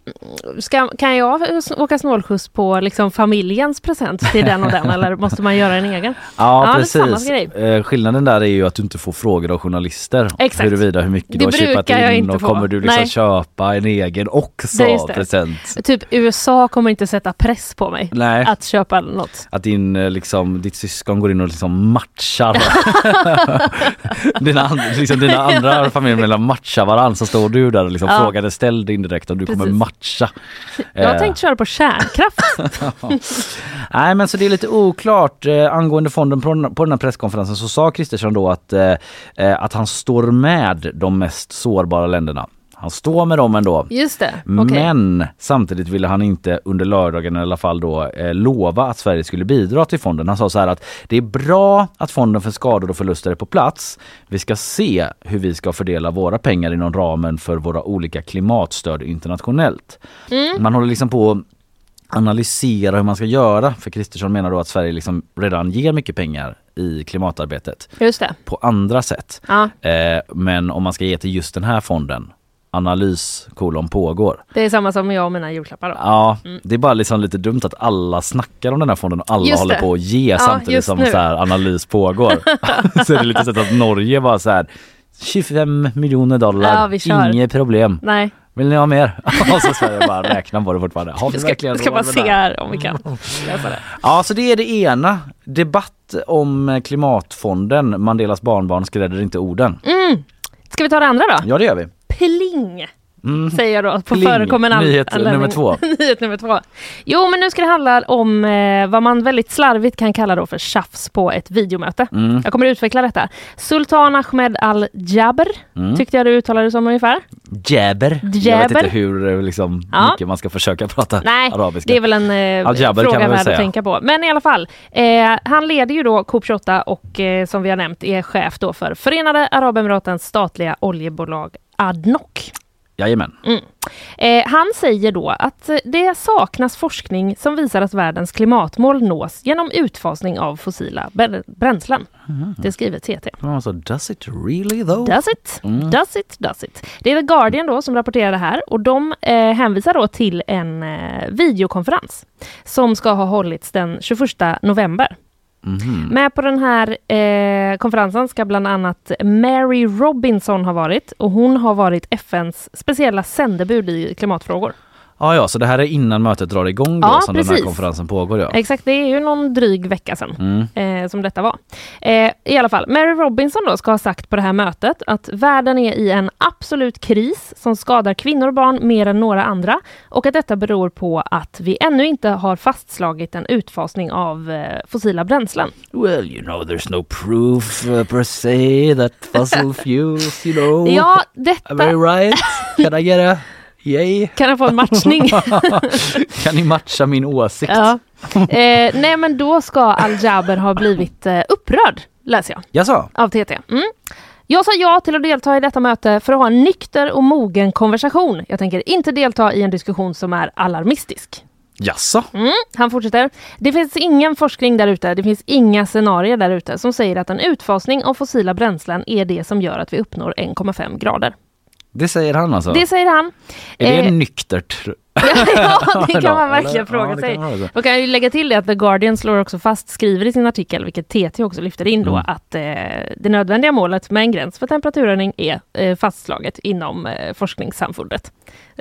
ska, kan jag åka snålskjuts på liksom familjens present till den och den eller måste man göra en egen? Ja, ja precis. Eh, skillnaden där är ju att du inte får frågor av journalister Exakt. huruvida hur mycket det du har chippat in och få. kommer du liksom Nej. köpa en egen också present. Typ USA kommer inte sätta press på mig Nej. att köpa något. Att din, eh, liksom, ditt syskon går in och liksom matchar. dina, liksom, dina andra familjemedlemmar matchar varandra så står du där och liksom ja frågade ställ indirekt om du Precis. kommer matcha. Jag har eh. tänkt köra på kärnkraft. Nej men så det är lite oklart eh, angående fonden på, på den här presskonferensen så sa Kristersson då att, eh, att han står med de mest sårbara länderna. Han står med dem ändå. Just det. Okay. Men samtidigt ville han inte under lördagen i alla fall då eh, lova att Sverige skulle bidra till fonden. Han sa så här att det är bra att fonden för skador och förluster är på plats. Vi ska se hur vi ska fördela våra pengar inom ramen för våra olika klimatstöd internationellt. Mm. Man håller liksom på analysera hur man ska göra. För Kristersson menar då att Sverige liksom redan ger mycket pengar i klimatarbetet. Just det. På andra sätt. Ja. Eh, men om man ska ge till just den här fonden analys kolon pågår. Det är samma som jag och mina julklappar då. Ja, det är bara liksom lite dumt att alla snackar om den här fonden och alla Just håller det. på att ge Ja, samtidigt som nu. så här analys pågår. så är det lite så att Norge bara så här 25 miljoner dollar, Ja, inget problem. Nej, Vill ni ha mer? och så Sverige bara räknar på det fortfarande. Har vi ska, verkligen ska bara se här om vi kan lösa det. Ja, så det är det ena. Debatt om klimatfonden. Mandelas barnbarn skrädder inte orden. Mm. Ska vi ta det andra då? Ja, det gör vi. Pling! Säger jag då på förekommande an- Nyhet anledning. nummer två. Nyhet nummer två. Jo, men nu ska det handla om eh, vad man väldigt slarvigt kan kalla då för tjafs på ett videomöte. Mm. Jag kommer att utveckla detta. Sultan Ahmed Al-Jaber, Mm. tyckte jag du uttalade det som ungefär. Jabber. Jag vet inte hur eh, liksom, Ja. mycket man ska försöka prata Nej, arabiska. det är väl en eh, fråga värd att tänka på. Men i alla fall, eh, han leder ju då COP28 och eh, som vi har nämnt är chef då för Förenade Arabemiratens statliga oljebolag ADNOC. Jajamän. Eh, han säger då att eh, det saknas forskning som visar att världens klimatmål nås genom utfasning av fossila br- bränslen. Det skriver TT. Alltså, does it really though? Does it? Mm. Does it? Does it? Det är The Guardian då som rapporterar det här och de eh, hänvisar då till en eh, videokonferens som ska ha hållits den 21 november. Mhm. Med på den här eh, konferensen ska bland annat Mary Robinson ha varit och hon har varit FNs speciella sändebud i klimatfrågor. Ja, ja, så det här är innan mötet drar igång då Ja, som den precis. här konferensen pågår ja. Exakt, det är ju någon dryg vecka sedan Mm. eh, som detta var. Eh, I alla fall, Mary Robinson då ska ha sagt på det här mötet att världen är i en absolut kris som skadar kvinnor och barn mer än några andra och att detta beror på att vi ännu inte har fastslagit en utfasning av eh, fossila bränslen. Well, you know there's no proof uh, per se that fossil fuels, you know. Ja, Am I detta right? Can I get a yay? kan jag få en matchning. kan ni matcha min åsikt? ja. eh, nej, men då ska Al-Jaber ha blivit eh, upprörd, läser jag. Jaså? av TT. Mm. Jag sa ja till att delta i detta möte för att ha en nykter och mogen konversation. Jag tänker inte delta i en diskussion som är alarmistisk. Jaså? Mm. Han fortsätter. Det finns ingen forskning där ute, det finns inga scenarier där ute som säger att en utfasning av fossila bränslen är det som gör att vi uppnår 1,5 grader. Det säger han alltså? Det säger han. Är det Eh, nyktert? ja, det kan man Eller? verkligen fråga Ja, det sig. kan man kan jag ju lägga till det att The Guardian slår också fast, skriver i sin artikel, vilket TT också lyfter in då, Mm. att eh, det nödvändiga målet med en gräns för temperaturhöjning är eh, fastslaget inom eh, forskningssamfundet.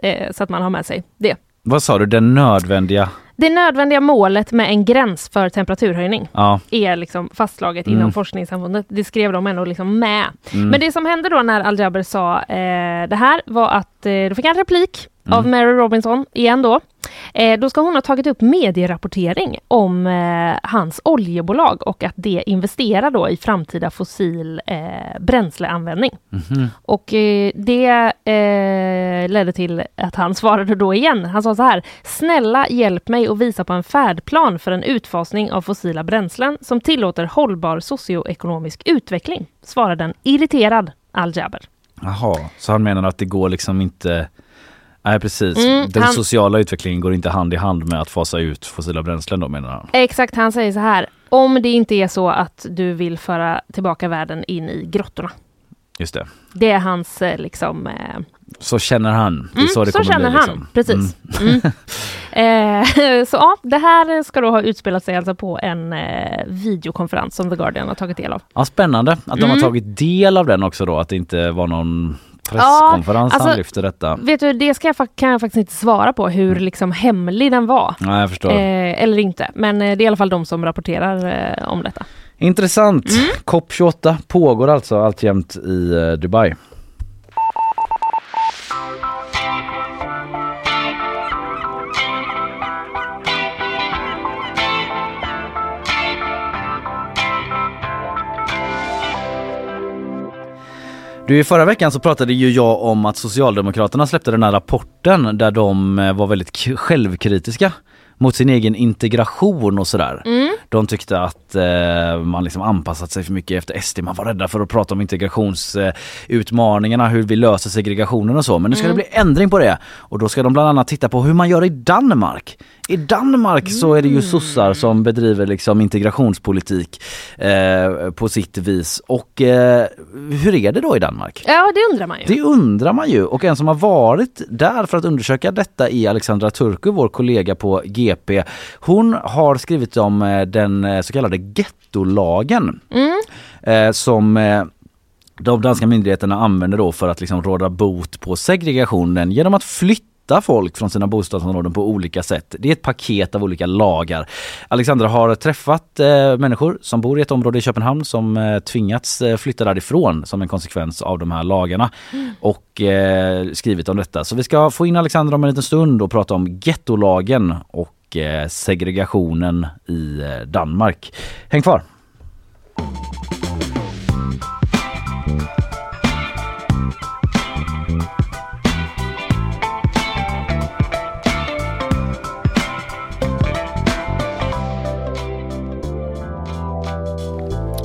Eh, så att man har med sig det. Vad sa du, den nödvändiga? Det nödvändiga målet med en gräns för temperaturhöjning Ja. är liksom fastslaget Mm. inom forskningssamfundet. Det skrev de ändå liksom med. Mm. Men det som hände då när Al-Jaber sa eh, det här var att eh, då fick han replik Mm. Av Mary Robinson igen då. Eh, då ska hon ha tagit upp medierapportering om eh, hans oljebolag och att det investerar då i framtida fossil eh, bränsleanvändning. Mhm. Och eh, det eh, ledde till att han svarade då igen. Han sa så här. Snälla hjälp mig att visa på en färdplan för en utfasning av fossila bränslen som tillåter hållbar socioekonomisk utveckling, svarade en irriterad Al-Jaber. Jaha, så han menar att det går liksom inte Nej precis, Mm, den han- sociala utvecklingen går inte hand i hand med att fasa ut fossila bränslen då menar han. Exakt, han säger så här. Om det inte är så att du vill föra tillbaka världen in i grottorna. Just det. Det är hans eh, liksom... Eh, Så känner han. Det är Mm, så det kommer känner bli han, liksom. precis. Mm. Eh, så ja, det här ska då ha utspelat sig alltså på en eh, videokonferens som The Guardian har tagit del av. Ja, spännande att de har Mm. tagit del av den också då, att det inte var någon presskonferens alltså- han lyfter detta. Vet du, det ska jag, kan jag faktiskt inte svara på hur liksom hemlig den var. Nej jag förstår. Eh, eller inte, men eh, det är i alla fall de som rapporterar eh, om detta. Intressant. Mm. COP28 pågår alltså alltjämt i eh, Dubai. Du, i förra veckan så pratade ju jag om att Socialdemokraterna släppte den här rapporten där de eh, var väldigt självkritiska mot sin egen integration och sådär. Mm. De tyckte att eh, man liksom anpassat sig för mycket efter SD. Man var rädda för att prata om integrationsutmaningarna, hur vi löser segregationen och så. Men nu ska Mm. det bli ändring på det. Och då ska de bland annat titta på hur man gör i Danmark. I Danmark så är det ju sossar som bedriver liksom integrationspolitik eh, på sitt vis. Och eh, hur är det då i Danmark? Ja, det undrar man ju. Det undrar man ju och en som har varit där för att undersöka detta är Alexandra Turku, vår kollega på GP. Hon har skrivit om eh, den eh, så kallade gettolagen Mm. eh, som eh, de danska myndigheterna använder då för att liksom råda bot på segregationen genom att flytta folk från sina bostadsområden på olika sätt. Det är ett paket av olika lagar. Alexandra har träffat eh, människor som bor i ett område i Köpenhamn som eh, tvingats eh, flytta därifrån som en konsekvens av de här lagarna och eh, skrivit om detta. Så vi ska få in Alexandra om en liten stund och prata om gettolagen och eh, segregationen i eh, Danmark. Häng kvar!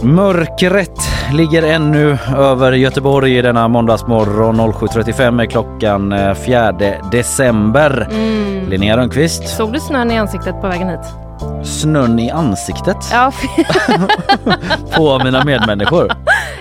Mörkret ligger ännu över Göteborg i denna måndagsmorgon. 07.35 är klockan eh, 4 december. Mm. Linnea Rönnqvist, Såg du snön i ansiktet på vägen hit? snön i ansiktet Ja, på mina medmänniskor.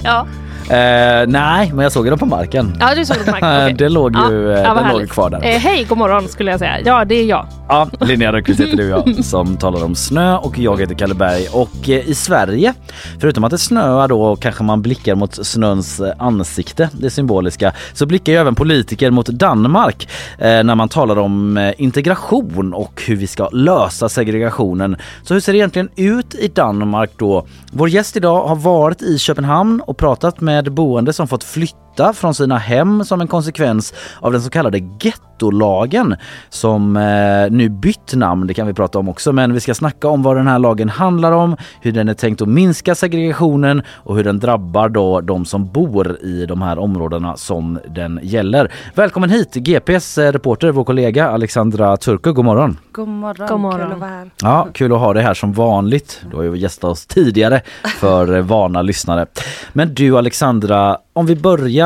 ja. Eh, nej, men jag såg den på marken. ja du såg det på marken. Okej. det låg ju Ja, eh, den låg kvar där. Eh, hej, god morgon skulle jag säga. Ja, det är jag. Ja, Linnea Rönnqvist heter du och jag som talar om snö och jag heter Kalle Berg. Och eh, i Sverige, förutom att det snöar då kanske man blickar mot snöns eh, ansikte, det symboliska, så blickar ju även politiker mot Danmark eh, när man talar om integration och hur vi ska lösa segregationen. Så hur ser det egentligen ut i Danmark då? Vår gäst idag har varit i Köpenhamn och pratat med med boende som fått flytta från sina hem som en konsekvens av den så kallade gettolagen som eh, nu bytt namn, det kan vi prata om också, men vi ska snacka om vad den här lagen handlar om, hur den är tänkt att minska segregationen och hur den drabbar då de som bor i de här områdena som den gäller. Välkommen hit GPs eh, reporter, vår kollega Alexandra Turku, god morgon! God morgon, God morgon. kul att vara här. Ja, kul att ha dig här som vanligt. Du har ju gästat oss tidigare för eh, vana lyssnare. Men du Alexandra, om vi börjar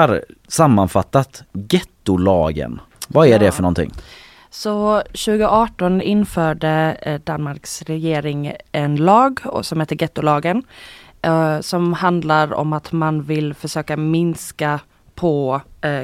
sammanfattat, gettolagen. Vad är det Ja. för någonting? Så 2018 införde eh, Danmarks regering en lag som heter gettolagen. eh, Som handlar om att man vill försöka minska på eh,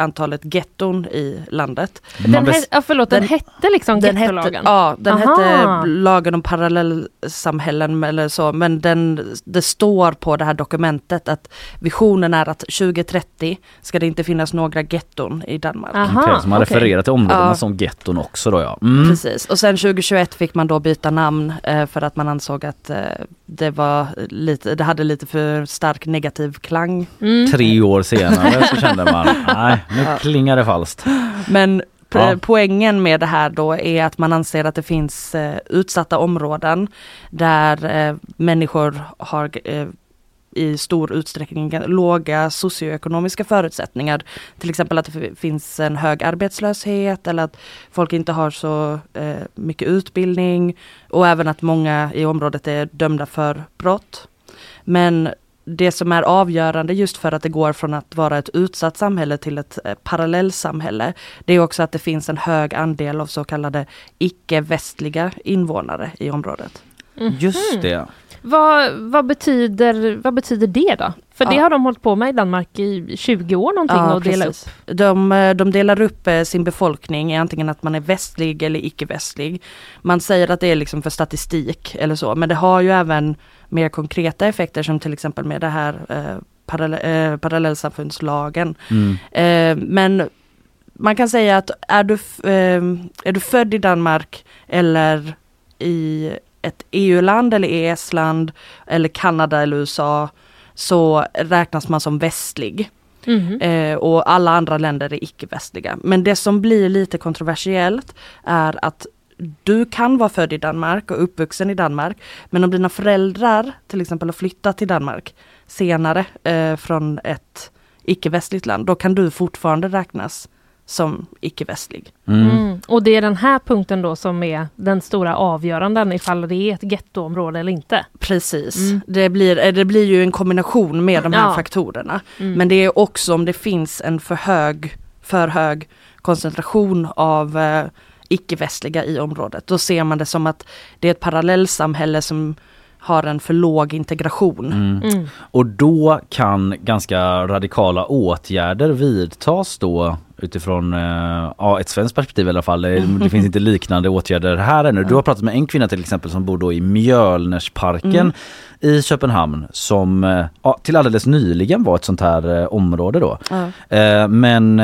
antalet getton i landet. Den, he- ja, förlåt, den, den- hette liksom Den gettolagen? hette, ja, den Aha. hette lagen om parallellsamhällen eller så men den, det står på det här dokumentet att visionen är att 2030 ska det inte finnas några getton i Danmark. Aha, Okej, så man okej. refererar till områdena Ja. som getton också då ja. Mm. Precis, och sen 2021 fick man då byta namn eh, för att man ansåg att eh, det var lite, det hade lite för stark negativ klang. Mm. Tre år senare så kände man, nej nu klingar det falskt. Men Ja. poängen med det här då är att man anser att det finns eh, utsatta områden där eh, människor har eh, i stor utsträckning låga socioekonomiska förutsättningar. Till exempel att det finns en hög arbetslöshet eller att folk inte har så eh, mycket utbildning och även att många i området är dömda för brott. Men det som är avgörande just för att det går från att vara ett utsatt samhälle till ett eh, parallellsamhälle, det är också att det finns en hög andel av så kallade icke-västliga invånare i området. Just det. Vad, vad, betyder, vad betyder det då? För det Ja. har de hållit på med i Danmark i 20 år någonting och dela upp. De, eh, de delar upp eh, sin befolkning i antingen att man är västlig eller icke-västlig. Man säger att det är liksom för statistik eller så, men det har ju även mer konkreta effekter som till exempel med det här eh, parallell, eh, parallellsamfundslagen. Mm. Eh, men man kan säga att är du, eh, är du född i Danmark eller i ett EU-land eller EES-land eller Kanada eller USA så räknas man som västlig. Mhm. Eh, och alla andra länder är icke-västliga. Men det som blir lite kontroversiellt är att du kan vara född i Danmark och uppvuxen i Danmark. Men om dina föräldrar till exempel har flyttat till Danmark senare eh, från ett icke-västligt land, då kan du fortfarande räknas som icke-västlig. Mm. Mm. Och det är den här punkten då som är den stora avgöranden ifall det är ett gettoområde eller inte. Precis. Mm. Det, blir, eh, det blir ju en kombination med de här Ja. faktorerna. Mm. Men det är också om det finns en för hög, för hög koncentration av eh, icke-västliga i området. Då ser man det som att det är ett parallellsamhälle som har en för låg integration. Mm. Och då kan ganska radikala åtgärder vidtas då utifrån eh, ja, ett svenskt perspektiv i alla fall. Det, finns inte liknande åtgärder här ännu. Du har pratat med en kvinna till exempel som bor då i Mjölnersparken Mm. i Köpenhamn som eh, ja, till alldeles nyligen var ett sånt här eh, område då. Eh, men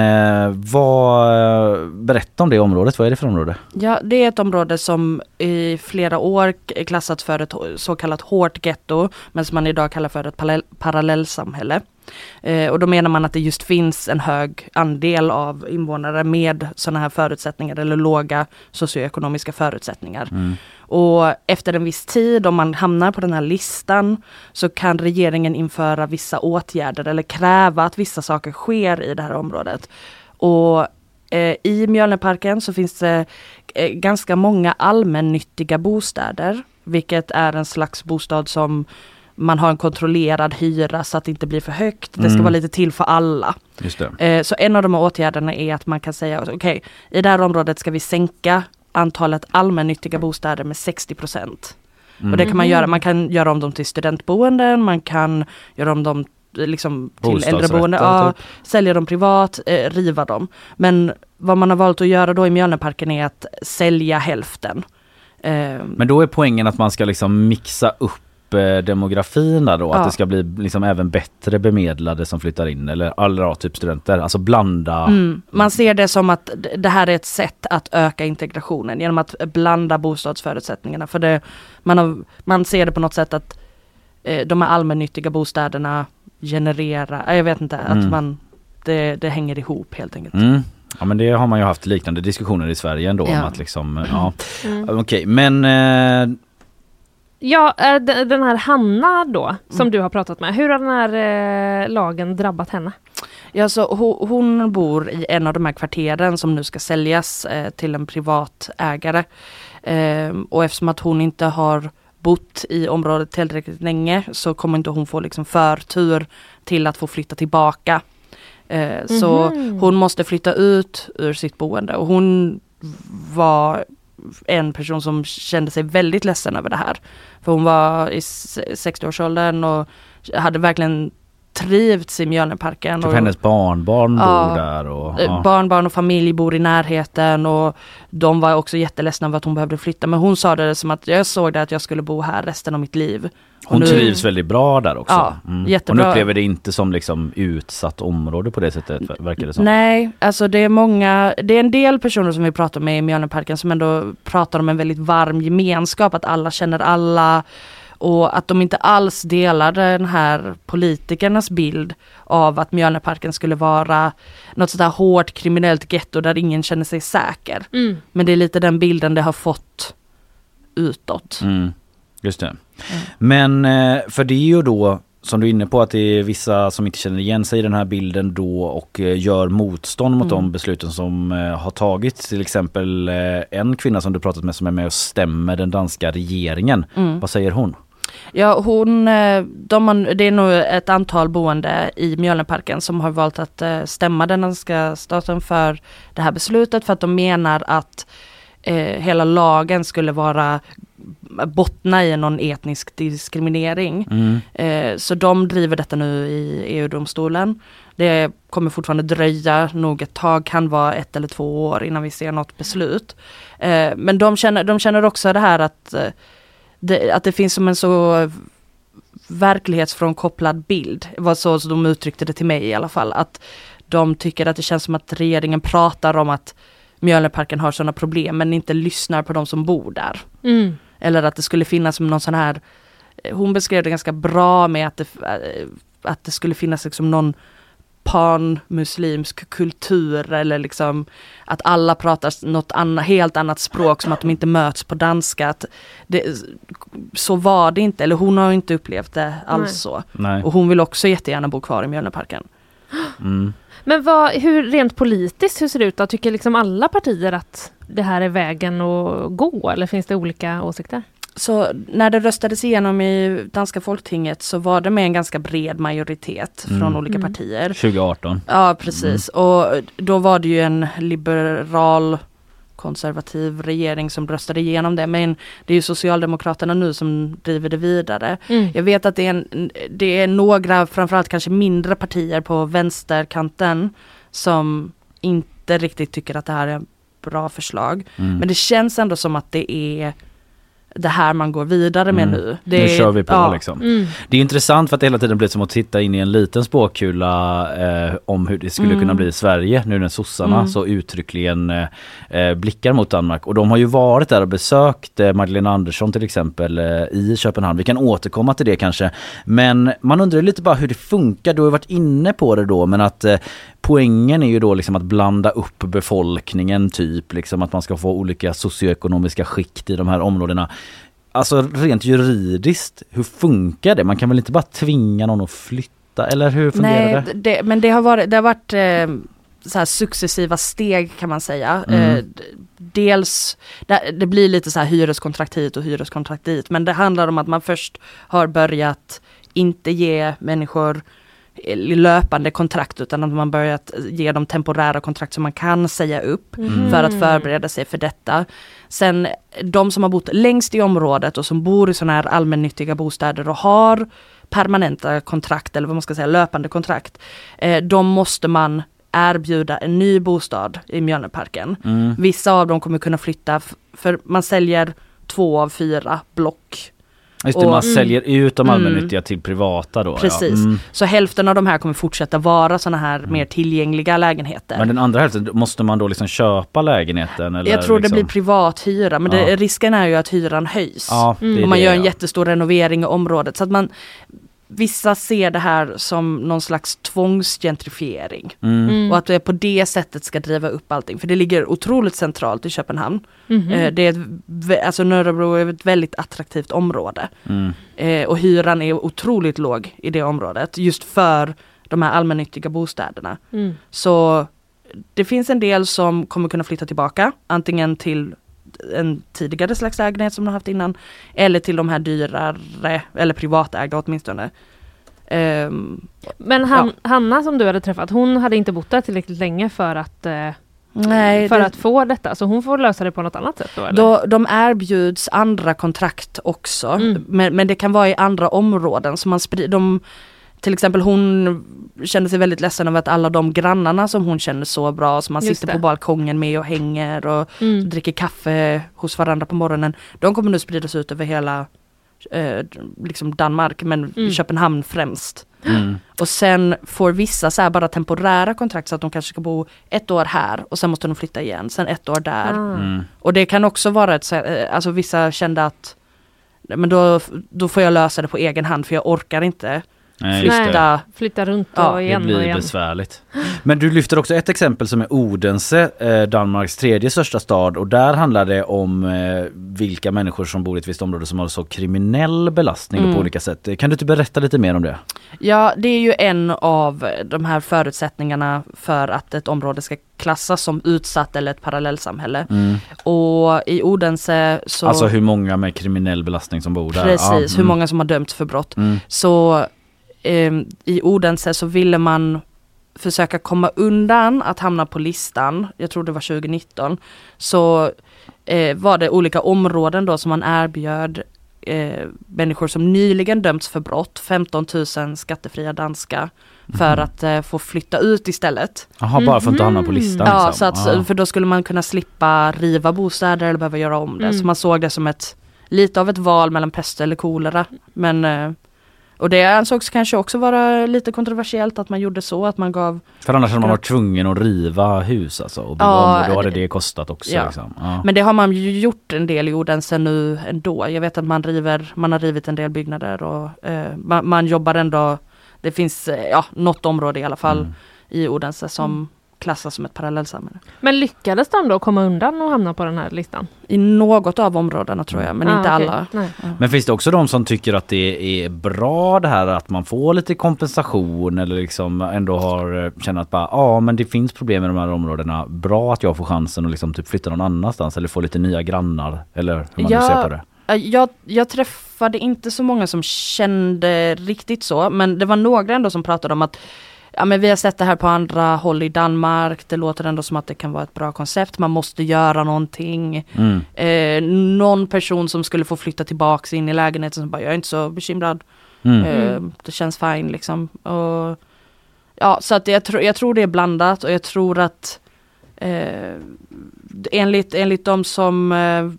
vad, berätta om det området, vad är det för område? Ja, det är ett område som i flera år klassats för ett så kallat hårt getto, men som man idag kallar för ett parallell, parallellsamhälle. Eh, och då menar man att det just finns en hög andel av invånare med sådana här förutsättningar eller låga socioekonomiska förutsättningar. Och efter en viss tid, om man hamnar på den här listan, så kan regeringen införa vissa åtgärder eller kräva att vissa saker sker i det här området. Och eh, i Mjölnerparken så finns det eh, ganska många allmännyttiga bostäder, vilket är en slags bostad som man har en kontrollerad hyra så att det inte blir för högt. Det ska Mm. vara lite till för alla. Just det. Eh, Så en av de här åtgärderna är att man kan säga okej, i det här området ska vi sänka antalet allmännyttiga bostäder med 60 procent. Och det kan man göra, man kan göra om dem till studentboenden, man kan göra om dem eh, liksom till Bostadsrätter, äldreboende, ja, typ. sälja dem privat, eh, riva dem. Men vad man har valt att göra då i Mjölnerparken är att sälja hälften. Eh, Men då är poängen att man ska liksom mixa upp demografin där då, Ja. att det ska bli liksom även bättre bemedlade som flyttar in eller alla typ studenter, alltså blanda. Mm. Man ser det som att det här är ett sätt att öka integrationen genom att blanda bostadsförutsättningarna. För det, man, har, man ser det på något sätt att eh, de här allmännyttiga bostäderna genererar, eh, jag vet inte, att Mm. man, det, det hänger ihop helt enkelt. Mm. Ja men det har man ju haft liknande diskussioner i Sverige ändå om Ja. att liksom, ja. Mm. Okej men eh, Ja, eh, den här Hanna då, som du har pratat med. Hur har den här eh, lagen drabbat henne? Ja, så ho- hon bor i en av de här kvarteren som nu ska säljas eh, till en privat ägare. Ehm, och eftersom att hon inte har bott i området tillräckligt länge så kommer inte hon få liksom förtur till att få flytta tillbaka. Så Mhm. hon måste flytta ut ur sitt boende och hon var en person som kände sig väldigt ledsen över det här. För hon var i 60-årsåldern och hade verkligen trivts i Mjölnerparken. typ och, hennes barnbarn Ja. bor där och eh, ja. Barnbarn och familj bor i närheten och de var också jätteledsna över att hon behövde flytta. Men hon sa det som att jag såg det att jag skulle bo här resten av mitt liv. Hon nu- trivs väldigt bra där också. Ja, Mm. jättebra. Hon upplever det inte som liksom utsatt område på det sättet ver- verkar det som. Nej, alltså det är många, det är en del personer som vi pratar med i Mjölnerparken som ändå pratar om en väldigt varm gemenskap, att alla känner alla och att de inte alls delar den här politikernas bild av att Mjölnerparken skulle vara något sådär hårt kriminellt getto där ingen känner sig säker. Mm. Men det är lite den bilden det har fått utåt. Mm, just det. Men eh, för det är ju då som du är inne på att det är vissa som inte känner igen sig i den här bilden då och eh, gör motstånd mot Mm. de besluten som eh, har tagits. Till exempel en kvinna som du pratat med som är med och stämmer den danska regeringen. Mm. Vad säger hon? Ja, hon, eh, de har, det är nog ett antal boende i Mjölnerparken som har valt att eh, stämma den danska staten för det här beslutet för att de menar att eh, hela lagen skulle vara bottna i någon etnisk diskriminering. Mm. Eh, så de driver detta nu i EU-domstolen. Det kommer fortfarande dröja nog ett tag, kan vara ett eller två år innan vi ser något beslut. Eh, men de känner, de känner också det här att eh, det, att det finns som en så verklighetsfrånkopplad bild. Var så som de uttryckte det till mig i alla fall. Att de tycker att det känns som att regeringen pratar om att Mjölnerparken har sådana problem men inte lyssnar på de som bor där. Mm. Eller att det skulle finnas som någon sån här, eh, hon beskrev det ganska bra med att det, eh, att det skulle finnas liksom någon panmuslimsk kultur eller liksom att alla pratar något anna, helt annat språk som att de inte möts på danska. Att det, så var det inte, eller hon har inte upplevt det alls Nej. så. Nej. Och hon vill också jättegärna bo kvar i Mjölnerparken. Mm. Men vad, hur, rent politiskt, hur ser det ut då? Tycker liksom alla partier att det här är vägen att gå eller finns det olika åsikter? Så när det röstades igenom i danska folktinget så var det med en ganska bred majoritet från Mm. olika Mm. partier. 2018. Ja precis och då var det ju en liberal konservativ regering som röstade igenom det. Men det är ju Socialdemokraterna nu som driver det vidare. Mm. Jag vet att det är, en, det är några, framförallt kanske mindre partier på vänsterkanten som inte riktigt tycker att det här är bra förslag. Mm. Men det känns ändå som att det är det här man går vidare med Mm. nu. Det nu är- kör vi på ja. liksom. Mm. Det är intressant för att det hela tiden blir som att titta in i en liten spåkula eh, om hur det skulle Mm. kunna bli i Sverige nu när sossarna Mm. så uttryckligen eh, eh, blickar mot Danmark. Och de har ju varit där och besökt eh, Magdalena Andersson till exempel eh, i Köpenhamn. Vi kan återkomma till det kanske. Men man undrar lite bara hur det funkar. Du har varit inne på det då men att eh, poängen är ju då liksom att blanda upp befolkningen typ. Liksom att man ska få olika socioekonomiska skikt i de här områdena. Alltså rent juridiskt, hur funkar det? Man kan väl inte bara tvinga någon att flytta eller hur fungerar Nej, det? det, men det har varit, det har varit eh, så här successiva steg kan man säga. Mm. Eh, dels, det, blir lite så här hyreskontrakt hit och hyreskontrakt dit. Men det handlar om att man först har börjat inte ge människor löpande kontrakt utan att man börjat ge dem temporära kontrakt som man kan säga upp Mm. för att förbereda sig för detta. Sen de som har bott längst i området och som bor i sådana här allmännyttiga bostäder och har permanenta kontrakt eller vad man ska säga löpande kontrakt. Eh, de måste man erbjuda en ny bostad i Mjölnerparken. Mm. Vissa av dem kommer kunna flytta för man säljer två av fyra block. Just det, Och- man säljer ut de Mm. allmännyttiga till privata då. Precis. Ja. Mm. Så hälften av de här kommer fortsätta vara sådana här mer tillgängliga lägenheter. Men den andra hälften, måste man då liksom köpa lägenheten? Eller Jag tror liksom? det blir privat hyra men det, Ja. risken är ju att hyran höjs. Ja, det Om man det, gör en jättestor renovering i området. Så att man Vissa ser det här som någon slags tvångsgentrifiering. Mm. Mm. Och att det på det sättet ska driva upp allting. För det ligger otroligt centralt i Köpenhamn. Eh, Det är ett, alltså Nörrebro är ett väldigt attraktivt område. Mm. Eh, och hyran är otroligt låg i det området. Just för de här allmännyttiga bostäderna. Mm. Så det finns en del som kommer kunna flytta tillbaka. Antingen till en tidigare slags lägenhet som de haft innan. Eller till de här dyrare, eller privatägda åtminstone. Ehm, Men han, Hanna som du hade träffat, hon hade inte bott där tillräckligt länge för att, eh, nej, för det, att få detta. Så hon får lösa det på något annat sätt då? Eller? då, de erbjuds andra kontrakt också. Mm. Men, men det kan vara i andra områden. Så man spri- de, till exempel hon kände sig väldigt ledsen över att alla de grannarna som hon känner så bra, som man Just sitter det. på balkongen med och hänger och Mm. dricker kaffe hos varandra på morgonen. De kommer nu spridas ut över hela eh, liksom Danmark men Mm. Köpenhamn främst. Mm. Och sen får vissa så här bara temporära kontrakt så att de kanske ska bo ett år här och sen måste de flytta igen, sen ett år där. Ah. Mm. Och det kan också vara ett, så här, eh, alltså vissa kände att "Nej, men då, då får jag lösa det på egen hand för jag orkar inte Nej, det. flytta. Flytta runt Ja, och Det igen och blir igen. besvärligt. Men du lyfter också ett exempel som är Odense, eh, Danmarks tredje största stad och där handlar det om eh, vilka människor som bor i ett visst område som har så kriminell belastning Mm. på olika sätt. Kan du inte berätta lite mer om det? Ja, det är ju en av de här förutsättningarna för att ett område ska klassas som utsatt eller ett parallellsamhälle. Mm. Och i Odense så... Alltså hur många med kriminell belastning som bor där? Precis, Ja, hur mm. många som har dömts för brott. Mm. Så eh, i Odense så ville man försöka komma undan att hamna på listan, jag tror det var 2019, så eh, var det olika områden då som man erbjöd eh, människor som nyligen dömts för brott, 15 000 skattefria danska, för Mhm. att eh, få flytta ut istället. Jaha, bara för att inte hamna på listan? Ja, liksom. så att, för då skulle man kunna slippa riva bostäder eller behöva göra om det. Mm. Så man såg det som ett lite av ett val mellan pest eller kolera. Men eh, och det ansågs kanske också vara lite kontroversiellt att man gjorde så, att man gav För annars hade man varit tvungen att riva hus alltså och Ja, då hade det- det kostat också. ja. Liksom. Ja. Men det har man ju gjort en del i Odense nu ändå. Jag vet att man river, man har rivit en del byggnader och eh, man, man jobbar ändå, det finns eh, ja, något område i alla fall Mm. i Odense som klassas som ett parallellsamhälle. Men lyckades de då komma undan och hamna på den här listan? I något av områdena tror jag, men Ah, inte okej. alla. Nej. Men finns det också de som tycker att det är bra det här att man får lite kompensation eller liksom ändå har eh, känner att bara ja men det finns problem i de här områdena. Bra att jag får chansen att liksom typ flytta någon annanstans eller få lite nya grannar eller hur man Ja, nu ser på det. Jag, jag träffade inte så många som kände riktigt så, men det var några ändå som pratade om att ja men vi har sett det här på andra håll i Danmark. Det låter ändå som att det kan vara ett bra koncept. Man måste göra någonting. Mm. Eh, någon person som skulle få flytta tillbaks in i lägenheten som bara, jag är inte så bekymrad. Mm. Eh, det känns fine liksom. Och, ja, så att jag, tro, jag tror det är blandat och jag tror att eh, enligt, enligt de som eh,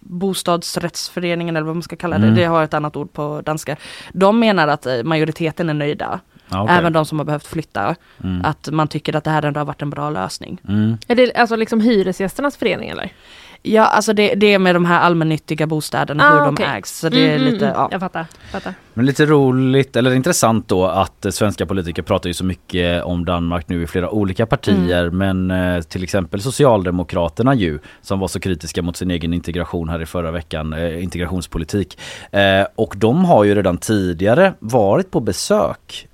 bostadsrättsföreningen eller vad man ska kalla det, Mm. det har ett annat ord på danska. De menar att eh, majoriteten är nöjda. Okej. Även de som har behövt flytta. Mm. Att man tycker att det här ändå har varit en bra lösning. Mm. Är det alltså liksom hyresgästernas förening eller? Ja, alltså det, det är med de här allmännyttiga bostäderna, Ah, hur de okej. ägs. Så det är Mm, mm, lite, mm. ja. Jag fattar. fattar. Men lite roligt, eller intressant då att eh, svenska politiker pratar ju så mycket om Danmark nu i flera olika partier men eh, till exempel Socialdemokraterna ju som var så kritiska mot sin egen integration här i förra veckan, eh, integrationspolitik. Eh, och de har ju redan tidigare varit på besök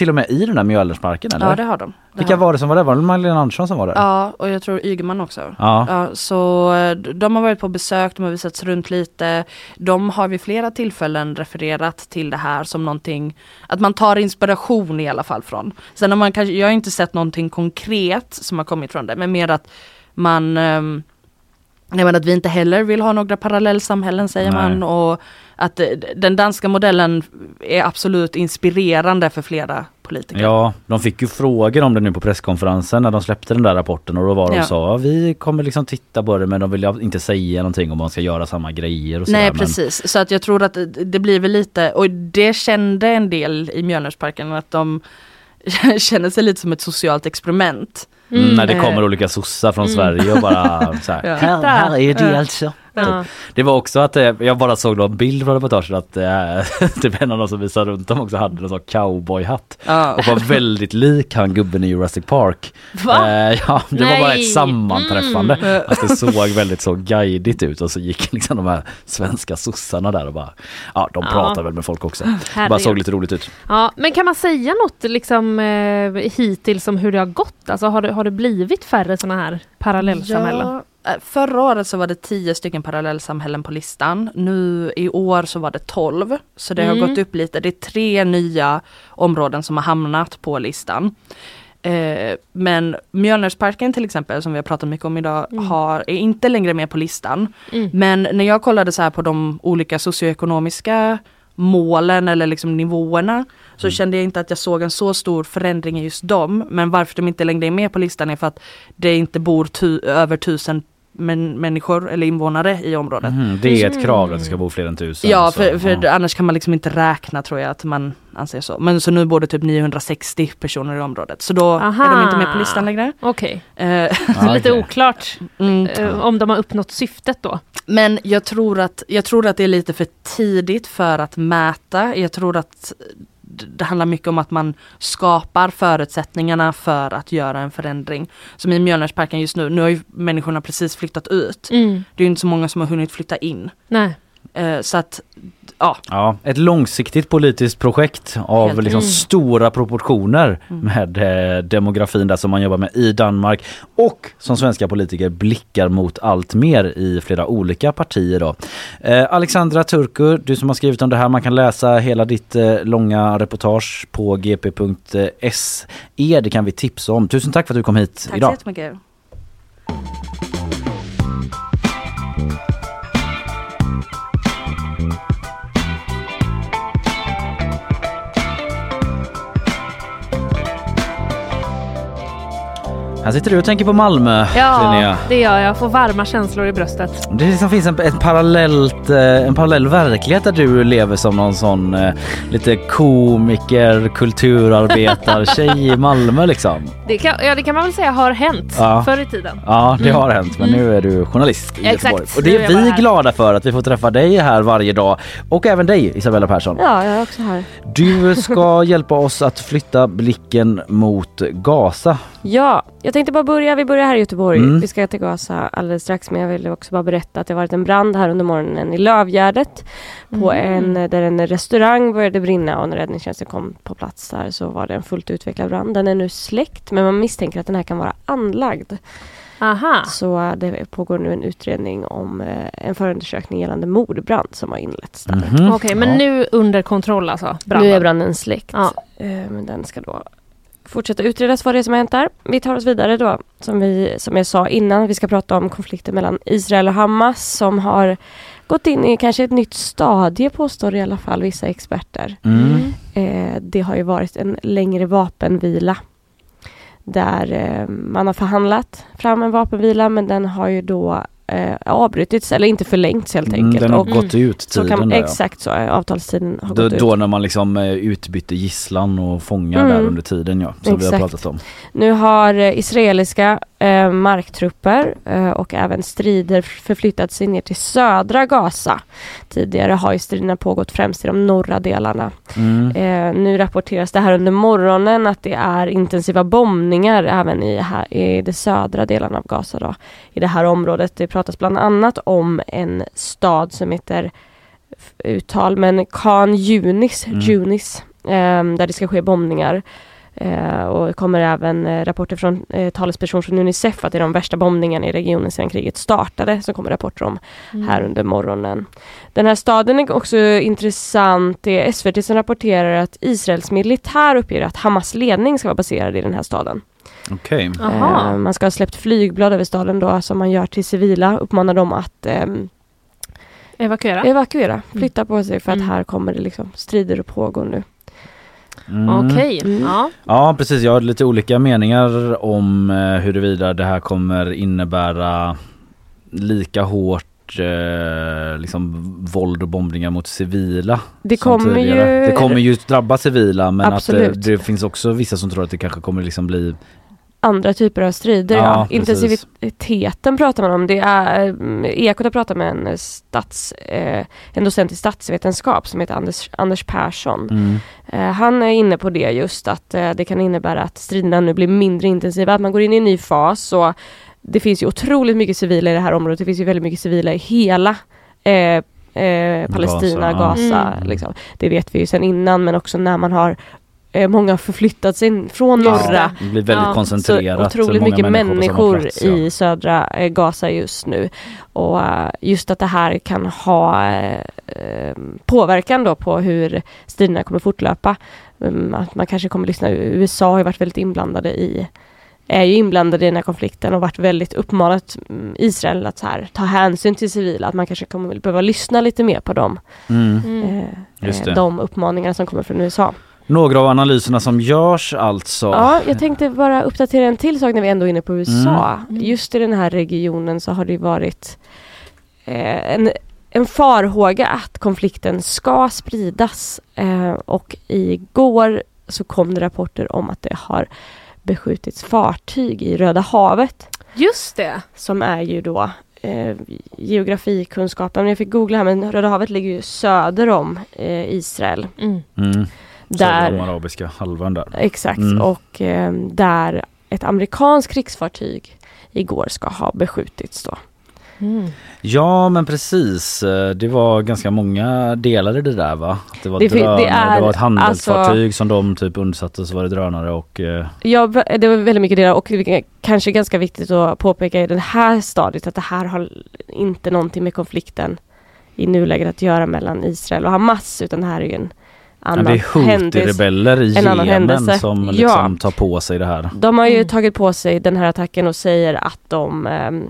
till och med i den här Mjölnersparken eller? ja, det har de. Det Vilka har. var det som var där? Var det Magdalena Andersson som var där? Ja, och jag tror Ygeman också. Ja. Ja, så eh, de har varit på besök, de har visats runt lite. De har vid flera tillfällen refererat till det här som någonting, att man tar inspiration i alla fall från. Sen har man kanske, jag har inte sett någonting konkret som har kommit från det, men mer att man ehm, Nej, men att vi inte heller vill ha några parallellsamhällen säger Nej. man och att eh, den danska modellen är absolut inspirerande för flera politiker. Ja, de fick ju frågor om det nu på presskonferensen när de släppte den där rapporten och då var de Ja. sa vi kommer liksom titta på det men de vill inte säga någonting om man ska göra samma grejer och. Nej men- precis, så att jag tror att det- det blir väl lite, och det kände en del i Mjölnersparken att de känner sig lite som ett socialt experiment. Mm, när det Mm. kommer Eh. olika sossar från Sverige och bara så här, Ja. här, här är det Ja. alltså. Ja. Det var också att eh, jag bara såg någon bild från reportaget att eh, typ en av de som visade runt dem också hade en sån cowboyhatt Ja. och var väldigt lik han gubben i Jurassic Park. Va? Eh, ja, det var bara Nej. ett sammanträffande. Mm. Att det såg väldigt så guidigt ut och så gick liksom de här svenska sossarna där och bara, ja de Ja. pratar väl med folk också. Det bara såg lite roligt ut. Ja, men kan man säga något liksom eh, hittills om hur det har gått? Alltså har det, har det blivit färre sådana här parallellsamhällen? Ja, förra året så var det tio stycken parallellsamhällen på listan. Nu i år så var det 12. Så det har Mm. gått upp lite. Det är tre nya områden som har hamnat på listan. Eh, men Mjölnersparken till exempel som vi har pratat mycket om idag har, är inte längre med på listan. Mm. Men när jag kollade så här på de olika socioekonomiska målen eller liksom nivåerna så kände jag inte att jag såg en så stor förändring i just dem. Men varför de inte längre är med på listan är för att det inte bor tu- över tusen men, människor eller invånare i området. Mhm, det är ett krav att det ska bo fler än tusen. Ja, så, för, för ja. annars kan man liksom inte räkna tror jag att man anser så. Men så nu bor det typ 960 personer i området. Så då är de Aha. inte med på listan längre. Okej, Eh, Ja, lite oklart mm. eh, om de har uppnått syftet då. Men jag tror, att, jag tror att det är lite för tidigt för att mäta. Jag tror att det handlar mycket om att man skapar förutsättningarna för att göra en förändring. Som i Mjölnersparken just nu, nu har ju människorna precis flyttat ut. Mm. Det är ju inte så många som har hunnit flytta in. Nej. Eh, så att, ja. Ja, ett långsiktigt politiskt projekt av Helt. liksom Mm. stora proportioner med eh, demografin där som man jobbar med i Danmark och som svenska politiker blickar mot allt mer i flera olika partier. Då. Eh, Alexandra Turku, du som har skrivit om det här, man kan läsa hela ditt eh, långa reportage på gp.se. Det kan vi tipsa om. Tusen tack för att du kom hit Tack idag. så jättemycket. Här sitter du och tänker på Malmö, Ja, Linnea. det gör jag. Får varma känslor i bröstet. Det liksom finns en, en, parallellt, eh, en parallell verklighet där du lever som någon sån eh, lite komiker, kulturarbetar-tjej i Malmö liksom. Det kan, ja, det kan man väl säga har hänt Ja. förr i tiden. Ja, det Mm. har hänt men nu är du journalist i Exakt, Göteborg. Och nu det är är jag bara vi här. glada för att vi får träffa dig här varje dag. Och även dig Isabella Persson. Ja, jag är också här. Du ska hjälpa oss att flytta blicken mot Gaza. Ja, jag tänkte bara börja. Vi börjar här i Göteborg. Mm. Vi ska till Gaza alldeles strax. Men jag vill också bara berätta att det har varit en brand här under morgonen i Lövgärdet. På en, där en restaurang började brinna och när räddningstjänsten kom på plats där så var det en fullt utvecklad brand. Den är nu släckt men man misstänker att den här kan vara anlagd. Aha. Så det pågår nu en utredning om eh, en förundersökning gällande mordbrand som har inletts där. Mhm. Okej, men Ja. nu under kontroll alltså? Branden. Nu är branden släckt. Ja. Eh, Men den ska då fortsätta utredas vad det är som har hänt där. Vi tar oss vidare då, som, vi, som jag sa innan. Vi ska prata om konflikten mellan Israel och Hamas som har gått in i kanske ett nytt stadie påstår i alla fall vissa experter. Mm. Eh, det har ju varit en längre vapenvila där eh, man har förhandlat fram en vapenvila men den har ju då eh, avbrutits eller inte förlängts helt Mm, enkelt. den har och gått ut så tiden kan, där, exakt så, eh, avtalstiden har Då, gått ut. då när man liksom eh, utbytte gisslan och fångar Mm. där under tiden ja, som vi har Exakt. pratat om. Nu har eh, israeliska eh, marktrupper eh, och även strider förflyttat sig ner till södra Gaza. Tidigare har ju striderna pågått främst i de norra delarna. Mm. Eh, nu rapporteras det här under morgonen att det är intensiva bombningar även i, här, i de södra delarna av Gaza. Då, I det här området. Det pratas bland annat om en stad som heter uttal men Khan Yunis, Mm. Yunis eh, där det ska ske bombningar. Eh, och det kommer även eh, rapporter från eh, talesperson från Unicef att det är de värsta bombningarna i regionen sedan kriget startade som kommer rapporter om här under morgonen. Den här staden är också intressant. Det är SVT som rapporterar att Israels militär uppger att Hamas ledning ska vara baserad i den här staden. Aha. Eh, man ska ha släppt flygblad över staden då som man gör till civila. Uppmanar dem att ehm, Evakuera. evakuera, flytta på sig för att Mm. här kommer det liksom strider att pågå nu. Mm. Okej. Mm. Ja. Ja precis, jag har lite olika meningar om eh, huruvida det här kommer innebära lika hårt eh, liksom våld och bombningar mot civila. Det kommer tidigare. ju... Det kommer ju drabba civila men Absolut. att det, det finns också vissa som tror att det kanske kommer liksom bli andra typer av strider. Ja, Ja. Intensiviteten pratar man om. Det är, mm, Ekot har pratat med en, eh, stats, eh, en docent i statsvetenskap som heter Anders, Anders Persson. mm, Eh, han är inne på det just att eh, det kan innebära att striderna nu blir mindre intensiva, att man går in i en ny fas och det finns ju otroligt mycket civila i det här området. Det finns ju väldigt mycket civila i hela eh, eh, Palestina, Gaza, Gaza. Mm. liksom. Det vet vi ju sedan innan men också när man har eh, Många har förflyttat sig från Just norra det blir väldigt Ja, koncentrerat. så otroligt många mycket människor plats, ja. i södra eh, Gaza just nu. Och eh, just att det här kan ha eh, påverkan då på hur striderna kommer fortlöpa. Um, att man kanske kommer lyssna, USA har ju varit väldigt inblandade i är ju inblandade i den här konflikten och varit väldigt uppmanat mm, Israel att så här, ta hänsyn till civila, att man kanske kommer behöva lyssna lite mer på dem. Mm. Mm. Eh, Just eh, det. de uppmaningarna som kommer från USA. Några av analyserna som görs alltså. Ja, jag tänkte bara uppdatera en till sak när vi ändå är inne på USA. Mm. Just i den här regionen så har det varit eh, en, en farhåga att konflikten ska spridas. Eh, och igår så kom det rapporter om att det har beskjutits fartyg i Röda havet. Just det. Som är ju då eh, geografikunskapen. Jag fick googla här men Röda havet ligger ju söder om eh, Israel. Mm. Mm. Där arabiska halvön där. Exakt, Mm. och eh, där ett amerikanskt krigsfartyg igår ska ha beskjutits då. Mm. Ja men precis, Eh, det var ganska många delar i det där va? Att Det var, Det det drönare, det, är var ett handelsfartyg alltså- som de typ undsatte så var det drönare och eh, Ja, det var väldigt mycket det och det är kanske ganska viktigt att påpeka i det här stadiet att det här har inte någonting med konflikten i nuläget att göra mellan Israel och Hamas utan det här är ju en ja, annan det är. Houthi-rebeller i Jemen som Ja. liksom tar på sig det här. De har ju Mm. tagit på sig den här attacken och säger att de ehm,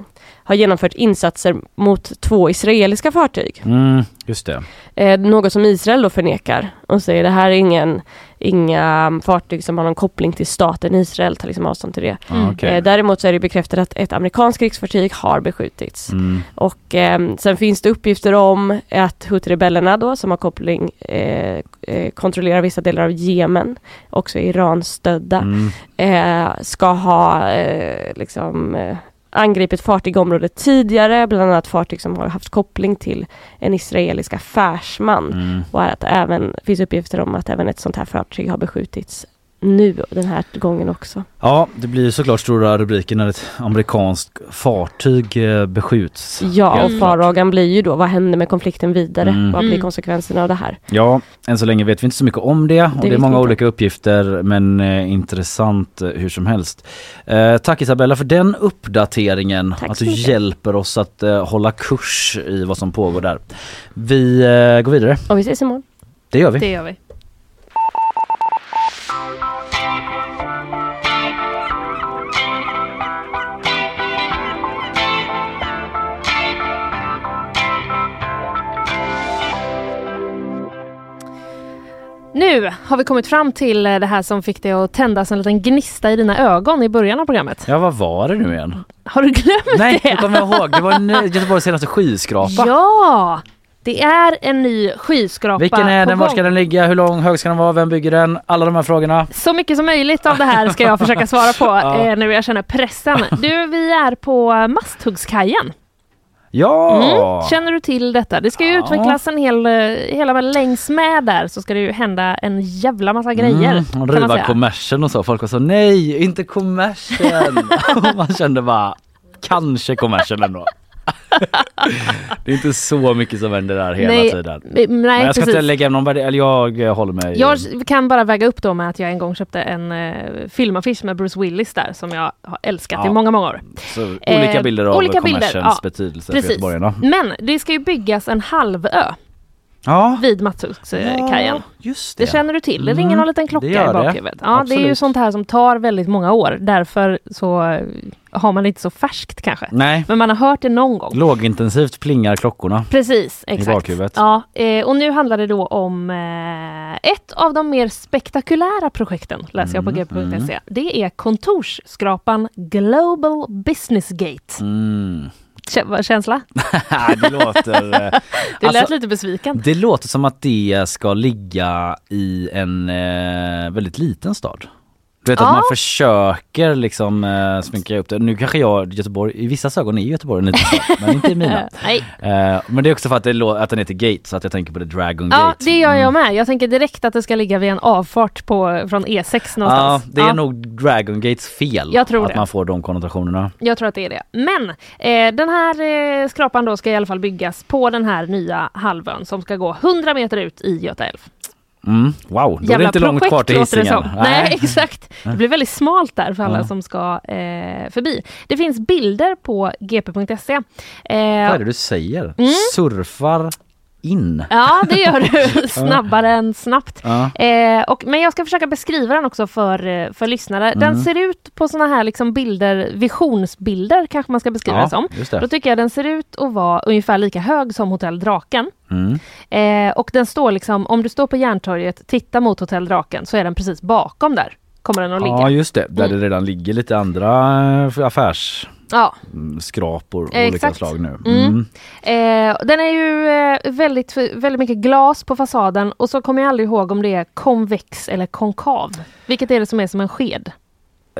har genomfört insatser mot två israeliska fartyg. Mm, just det. Eh, något som Israel då förnekar och säger det här är ingen, inga fartyg som har någon koppling till staten Israel, tar liksom avstånd till det. Mm. Eh, däremot så är det bekräftat att ett amerikanskt krigsfartyg har beskjutits. Mm. Och eh, sen finns det uppgifter om att Houthi-rebellerna då som har koppling eh, eh, kontrollerar vissa delar av Jemen, också Iran-stödda, Mm. eh, ska ha liksom angripit fartyg i området tidigare, bland annat fartyg som har haft koppling till en israelisk affärsman. Mm. Och att även finns uppgifter om att även ett sånt här fartyg har beskjutits nu den här gången också. Ja, det blir såklart stora rubriker när ett amerikanskt fartyg eh, beskjuts. Ja, och farhågan blir ju då, vad händer med konflikten vidare? Mm. Vad blir Mm. konsekvenserna av det här? Ja, än så länge vet vi inte så mycket om det och det, är vet många olika uppgifter men eh, intressant eh, hur som helst. Eh, tack Isabella för den uppdateringen, Tack att du mycket. hjälper oss att eh, hålla kurs i vad som pågår där. Vi eh, går vidare, Och vi ses imorgon. det gör vi. Det gör vi. Nu har vi kommit fram till eh, det här som fick dig att tändas en liten gnista i dina ögon i början av programmet. Ja vad var det nu igen? Har du glömt Nej det? jag kommer ihåg, det var en, Göteborgs senaste skyskrapa. Ja! Det är en ny skyskrapa Vilken är den? Var ska den ligga? Hur lång hög ska den vara? Vem bygger den? Alla de här frågorna. Så mycket som möjligt av det här ska jag försöka svara på Ja. eh, nu jag känner pressen. Du, vi är på Masthuggskajen. Ja! Mm. Känner du till detta? Det ska ju Ja. utvecklas en hel, eh, hela längs med där så ska det ju hända en jävla massa grejer. Mm, och riva kommersen och så. Folk var så nej, inte kommersen. Man kände bara kanske kommersen ändå. det är inte så mycket som händer där hela Nej, tiden. Nej, Men jag ska precis. inte lägga någon värdering, eller jag eh, håller mig. Jag kan bara väga upp då med att jag en gång köpte en eh, filmaffisch med Bruce Willis där som jag har älskat Ja. i många, många år. så, olika eh, bilder av olika bilder, kommersens ja. betydelse Precis. för göteborgarna. Men det ska ju byggas en halvö Ja, vid Matthuggskajen. just det. Det känner du till? Det ringer Mm, någon liten klocka det i det. bakhuvudet. Ja, det är ju sånt här som tar väldigt många år. Därför så eh, har man det inte så färskt kanske. Nej, Men man har hört det någon gång. lågintensivt plingar klockorna. Precis, exakt. bakhuvudet. Ja, eh, och nu handlar det då om eh, ett av de mer spektakulära projekten, läser jag på Mm, g.se. Det är kontorsskrapan Global Business Gate. Mm. Känsla? det låter... eh, Du alltså, lät lite besviken. Det låter som att det ska ligga i en eh, väldigt liten stad. Du vet Ja. att man försöker liksom eh, sminka upp det. Nu kanske jag, Göteborg, i vissa ögon är Göteborg en liten stad, men inte i mina. Eh, men det är också för att, det, att den heter Gate, så att jag tänker på det Dragon Ja, Gate. det gör jag Mm. med. Jag tänker direkt att det ska ligga vid en avfart på, från E6 Ja, någonstans. det är nog Dragon Gates fel Jag tror att det. man får de konnotationerna. Jag tror att det är det. Men eh, den här eh, skrapan då ska i alla fall byggas på den här nya halvön som ska gå 100 meter ut i Göta älv. Mm. Wow, då är det inte långt kvar till Hisingen. som. Nej, exakt. Det blir väldigt smalt där för alla Ja. som ska eh, förbi. Det finns bilder på gp.se. Eh, Vad är det du säger? Mm. Surfar in? Ja, det gör du snabbare än snabbt. Ja. Eh, och, men jag ska försöka beskriva den också för, eh, för lyssnare. Den Mm. ser ut på såna här liksom bilder, visionsbilder kanske man ska beskriva Ja, det som. Då tycker jag den ser ut att vara ungefär lika hög som Hotell Draken. Mm. Eh, och den står liksom, om du står på Järntorget, titta mot Hotell Draken så är den precis bakom där. Kommer den att ligga. Ja just det, där Mm. det redan ligger lite andra eh, Ja, av olika Exakt. slag nu. Mm. Mm. Eh, den är ju eh, väldigt, väldigt mycket glas på fasaden och så kommer jag aldrig ihåg om det är konvex eller konkav. Vilket är det som är som en sked?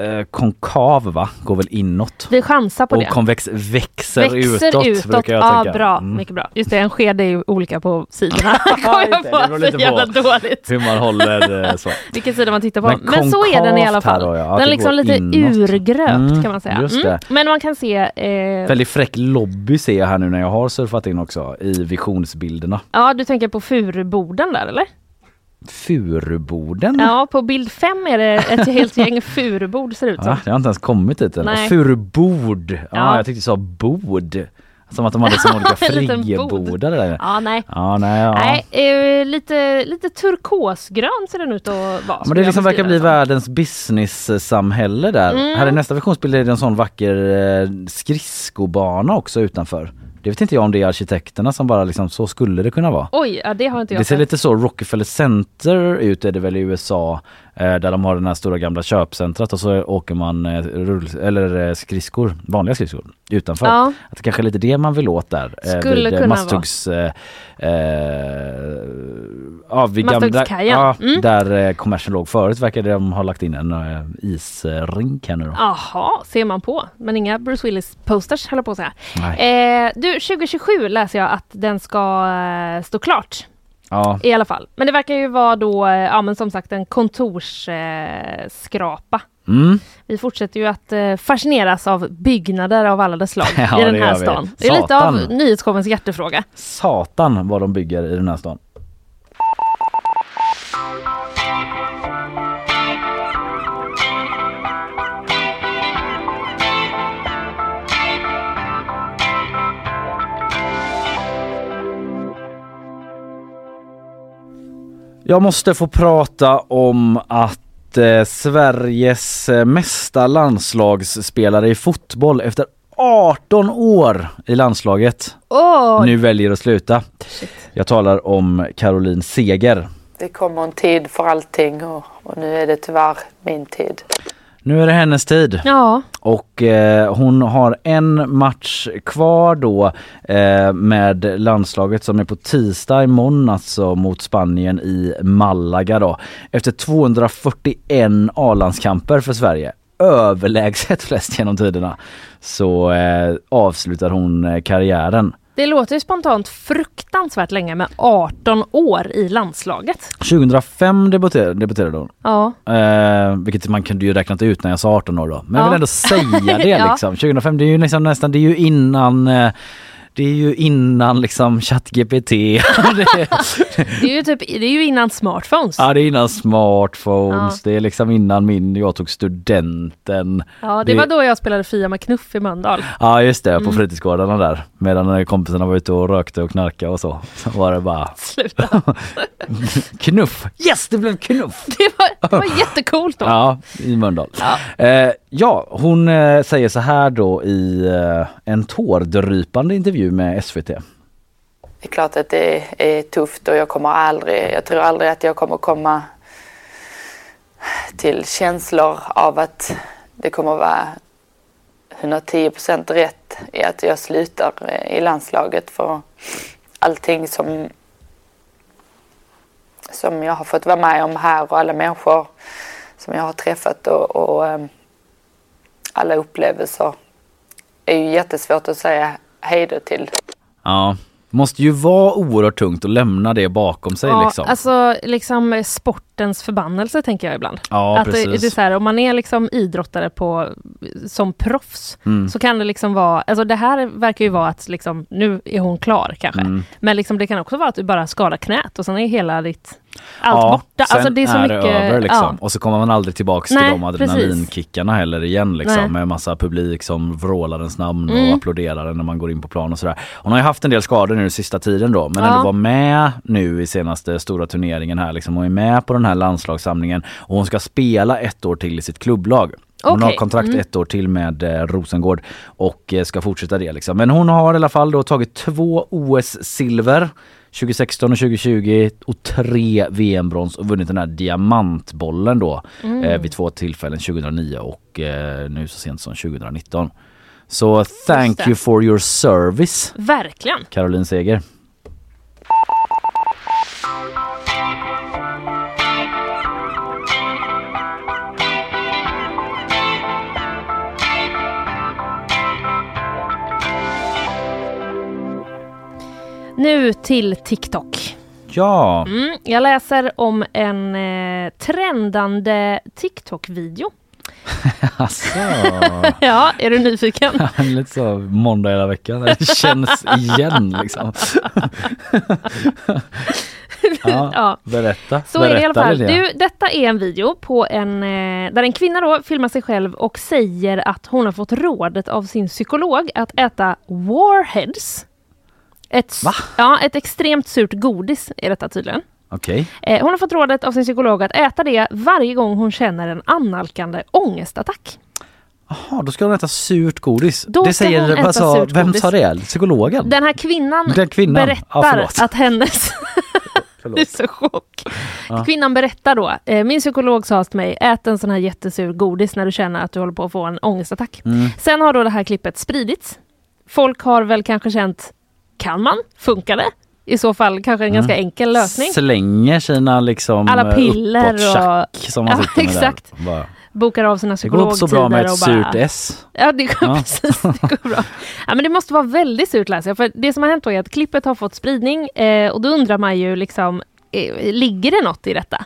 Eh, konkav va, går väl inåt. Vi chansar på Och det. konvex växer, Växer utåt, utåt. brukar jag ja, tänka. bra. Mm. Mycket bra. Just det, en sked är ju olika på sidorna. Ja, Kom just jag det, på. det lite Så jävla på. dåligt. Hur man håller eh, så. Vilken sida man tittar på. Men Men, så är den i alla fall. då, ja. Den är liksom lite inåt. urgröpt Mm, kan man säga. det. Men man kan se... Eh, Väldigt fräck lobby ser jag här nu när jag har surfat in också i visionsbilderna. ja, du tänker på furuborden där eller? Furuborden? Ja, på bild fem är det ett helt gäng furubord ser det ut som. Ja, det har inte ens kommit dit än. Nej. Furubord! Ja, Ja. jag tyckte du sa bord. Som att de hade som olika bod. friggebodar där. Ja, nej. Ja, nej, ja. Nej, eh, lite, lite turkosgrön ser den ut att vara. Men det liksom verkar bli världens business-samhälle där. Mm. Här är nästa visionsbild är det en sån vacker eh, skridskobana också utanför. Det vet inte jag om det är arkitekterna som bara liksom, så skulle det kunna vara. Oj, ja, det har inte jag Det ser sett. lite så Rockefeller Center ut är det väl i USA där de har den här stora gamla köpcentret och så åker man eh, rull, eller eh, skridskor, vanliga skridskor utanför. Ja. Att det kanske är lite det man vill åt där. Skulle vid, kunna Masthuggs, eh, eh, ja, vid gamla, ja, Mm. där eh, kommersen låg förut verkar de har lagt in en eh, isrink här nu då. Jaha, ser man på. Men inga Bruce Willis posters höll jag på att säga. Eh, du, 2027 läser jag att den ska eh, stå klart. Ja, I alla fall. Men det verkar ju vara då, eh, ja men som sagt en kontorsskrapa. Eh, mm. Vi fortsätter ju att eh, fascineras av byggnader av alla dess slag Ja, i den här stan. Det är lite av Satan. nyhetsshowens hjärtefråga. Satan vad de bygger i den här stan. Jag måste få prata om att eh, Sveriges eh, mesta landslagsspelare i fotboll efter 18 år i landslaget Åh, nu väljer att sluta. Jag talar om Caroline Seger. det kommer en tid för allting och, och nu är det tyvärr min tid. Nu är det hennes tid. Ja. Och eh, hon har en match kvar då eh, med landslaget som är på tisdag imorgon alltså mot Spanien i Malaga då. Efter 241 A-landskamper för Sverige överlägset flest genom tiderna så eh, avslutar hon eh, karriären. Det låter ju spontant fruktansvärt länge med 18 år i landslaget. 2005 debuterade, debuterade hon. Ja. Eh, vilket man kunde ju räknat ut när jag sa 18 år då. Men jag Ja. vill ändå säga det liksom. 2005 det är ju liksom nästan, det är ju innan eh, det är ju innan liksom ChatGPT. det, Det är ju typ, det är ju innan smartphones. ja, det är innan smartphones. Ja. Det är liksom innan min, jag tog studenten. Ja, det, var då jag spelade Fia med knuff i Mölndal. Ja just det, på Mm. fritidsgårdarna där. Medan kompisarna var ute och rökte och knarkade och så. Så var det bara Sluta. knuff. Yes det blev knuff! Det var, det var jättecoolt då. Ja, i Mölndal. Ja. Eh, ja, hon eh, säger så här då i eh, en tårdrypande intervju med SVT. Det är klart att det är tufft och jag kommer aldrig, jag tror aldrig att jag kommer komma till känslor av att det kommer vara 110 procent rätt i att jag slutar eh, i landslaget för allting som som jag har fått vara med om här och alla människor som jag har träffat och, och ehm, alla upplevelser är ju jättesvårt att säga hej då till. Ja, måste ju vara oerhört tungt att lämna det bakom sig Ja, liksom. Alltså liksom sportens förbannelse tänker jag ibland. Ja, att precis. det är så här, om man är liksom idrottare på, som proffs Mm. så kan det liksom vara, alltså det här verkar ju vara att liksom, nu är hon klar kanske. Mm. Men liksom det kan också vara att du bara skadar knät och sen är hela ditt, allt ja, borta. Sen Alltså det är så är mycket, det över liksom. ja. Och så kommer man aldrig tillbaks Nej, till de adrenalinkickarna heller igen liksom. Nej. Med massa publik som vrålar ens namn Mm. och applåderar en när man går in på plan och sådär. Hon har ju haft en del skador nu sista tiden då men Ja. ändå var med nu i senaste stora turneringen här liksom. Hon är med på den här landslagssamlingen och hon ska spela ett år till i sitt klubblag. Hon Okej, har kontrakt mm. ett år till med eh, Rosengård och eh, ska fortsätta det liksom. Men hon har i alla fall då tagit två OS-silver 2016 och 2020 och tre VM-brons och vunnit den här diamantbollen då Mm. eh, vid två tillfällen 2009 och eh, nu så sent som 2019. Så thank you for your service Verkligen. Caroline Seger. Nu till TikTok. Ja, Mm, jag läser om en eh, trendande TikTok-video. alltså. Ja, är du nyfiken? Lite så måndag hela veckan. Det känns igen liksom. ja, Ja. Berätta. Så är det i alla Berätta, fall. Du, detta är en video på en, eh, där en kvinna då filmar sig själv och säger att hon har fått rådet av sin psykolog att äta Warheads. Ett, Va? Ja, ett extremt surt godis är detta tydligen. Okej. Eh, hon har fått rådet av sin psykolog att äta det varje gång hon känner en annalkande ångestattack. Jaha, då ska hon äta surt godis. Då det säger, alltså, vem sa det? Psykologen? Den här kvinnan, Den kvinnan. Ja, berättar förlåt. att hennes... Du är så chock. Kvinnan berättar då, eh, min psykolog sa till mig, ät en sån här jättesur godis när du känner att du håller på att få en ångestattack. Mm. Sen har då det här klippet spridits. Folk har väl kanske känt, kan man? Funkar det? I så fall kanske en ganska enkel lösning. Slänger sina liksom Alla eh, piller och- som man Ja, sitter med exakt. där. Bara, Bokar av sina det går så bra med ett psykologtider bara... surt S. Ja, det går Ja. precis. Det går bra. Ja, men det måste vara väldigt surt läser jag. För det som har hänt då är att klippet har fått spridning eh, och då undrar man ju liksom, eh, ligger det något i detta?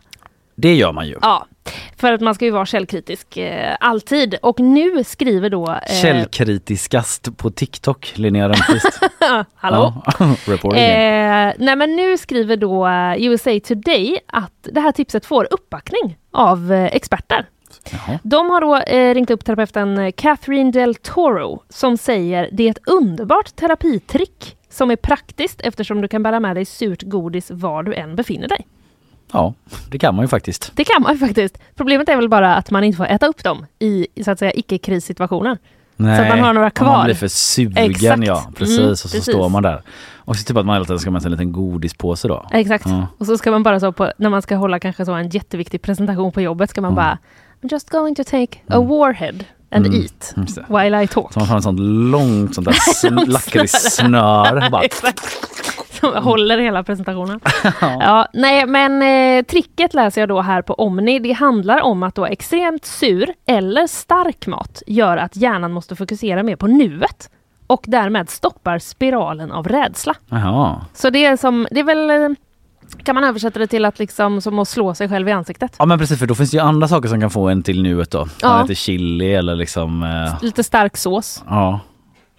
Det gör man ju. Ja, för att man ska ju vara källkritisk eh, alltid. Och nu skriver då... Eh, Källkritiskast på TikTok, Linnea Rönnqvist. hallå? Ja. Eh, nej men nu skriver då eh, USA Today att det här tipset får uppbackning av eh, experter. Jaha. De har då eh, ringt upp terapeuten eh, Catherine Del Toro som säger det är ett underbart terapitrick som är praktiskt eftersom du kan bära med dig surt godis var du än befinner dig. Ja, det kan man ju faktiskt. Det kan man ju faktiskt. Problemet är väl bara att man inte får äta upp dem i så att säga icke-krissituationer. Nej, så att man har några kvar. Man blir för sugen Exakt. ja, precis. Mm, och så precis. står man där. Och så typ att man hela tiden ska med sig en liten godispåse då. Exakt. Ja. Och så ska man bara så på, när man ska hålla kanske så en jätteviktig presentation på jobbet ska man Mm. bara I'm just going to take a warhead and Mm, eat det. while I talk. Så man har en sån långt sånt där sn- lakritssnöre. Som håller hela presentationen. ja, nej, men eh, tricket läser jag då här på Omni. Det handlar om att då extremt sur eller stark mat gör att hjärnan måste fokusera mer på nuet och därmed stoppar spiralen av rädsla. Jaha. Så det är som, det är väl, eh, kan man översätta det till att liksom som att slå sig själv i ansiktet. Ja men precis för då finns det ju andra saker som kan få en till nuet då. Ja. Ja. Lite chili eller liksom eh, Lite stark sås. Ja.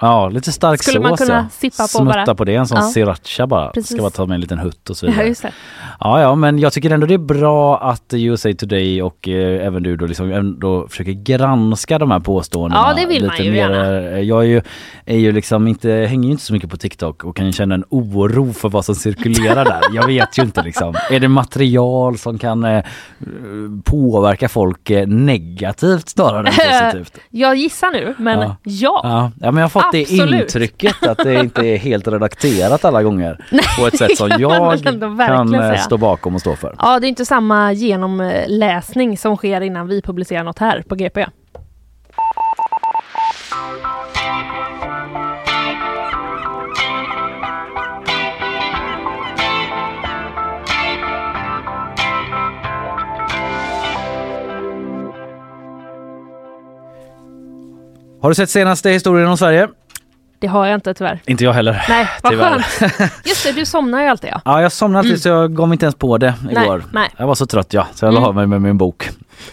Ja, lite stark Skulle sås man kunna ja. sippa på Smutta bara? på det, en sån Ja. sriracha bara. Precis. Ska bara ta med en liten hutt och så Ja, vidare. det. Ja, ja, men jag tycker ändå det är bra att USA Today och eh, även du då liksom ändå försöker granska de här påståendena. Ja, det vill man ju mer, gärna. eh, Jag är ju, är ju liksom inte, hänger ju inte så mycket på TikTok och kan känna en oro för vad som cirkulerar där. Jag vet ju inte liksom. Är det material som kan eh, påverka folk eh, negativt snarare än positivt? Jag gissar nu, men ja. Ja. Ja, ja men jag har fått det Absolut. intrycket att det inte är helt redakterat alla gånger. på ett sätt som jag kan eh, säga. stå bakom och stå för. Ja, det är inte samma genomläsning som sker innan vi publicerar något här på GP. Har du sett senaste historien om Sverige? Det har jag inte tyvärr. Inte jag heller. Nej, vad Tyvärr. skönt. Just det, du somnar ju alltid ja. Ja, jag somnade alltid så jag gav mig inte ens på det Nej, igår. nej. Jag var så trött ja, så jag la mig med min bok.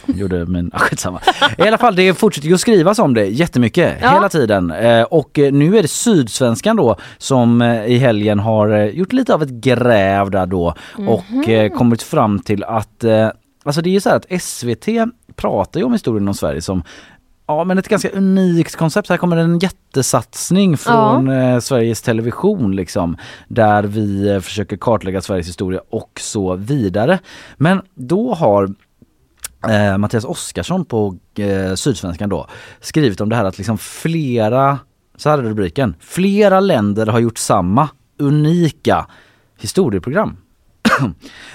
Gjorde min, ah, skitsamma. I alla fall, det fortsätter ju att skrivas om det jättemycket Ja. hela tiden. Eh, och eh, nu är det Sydsvenskan då som eh, i helgen har eh, gjort lite av ett gräv där då och Mhm. eh, kommit fram till att, eh, alltså det är ju så här att SVT pratar ju om historien om Sverige som Ja men ett ganska unikt koncept. Här kommer en jättesatsning från eh, Sveriges Television liksom. Där vi eh, försöker kartlägga Sveriges historia och så vidare. Men då har eh, Mattias Oskarsson på eh, Sydsvenskan då skrivit om det här att liksom flera, så här är rubriken, flera länder har gjort samma unika historieprogram.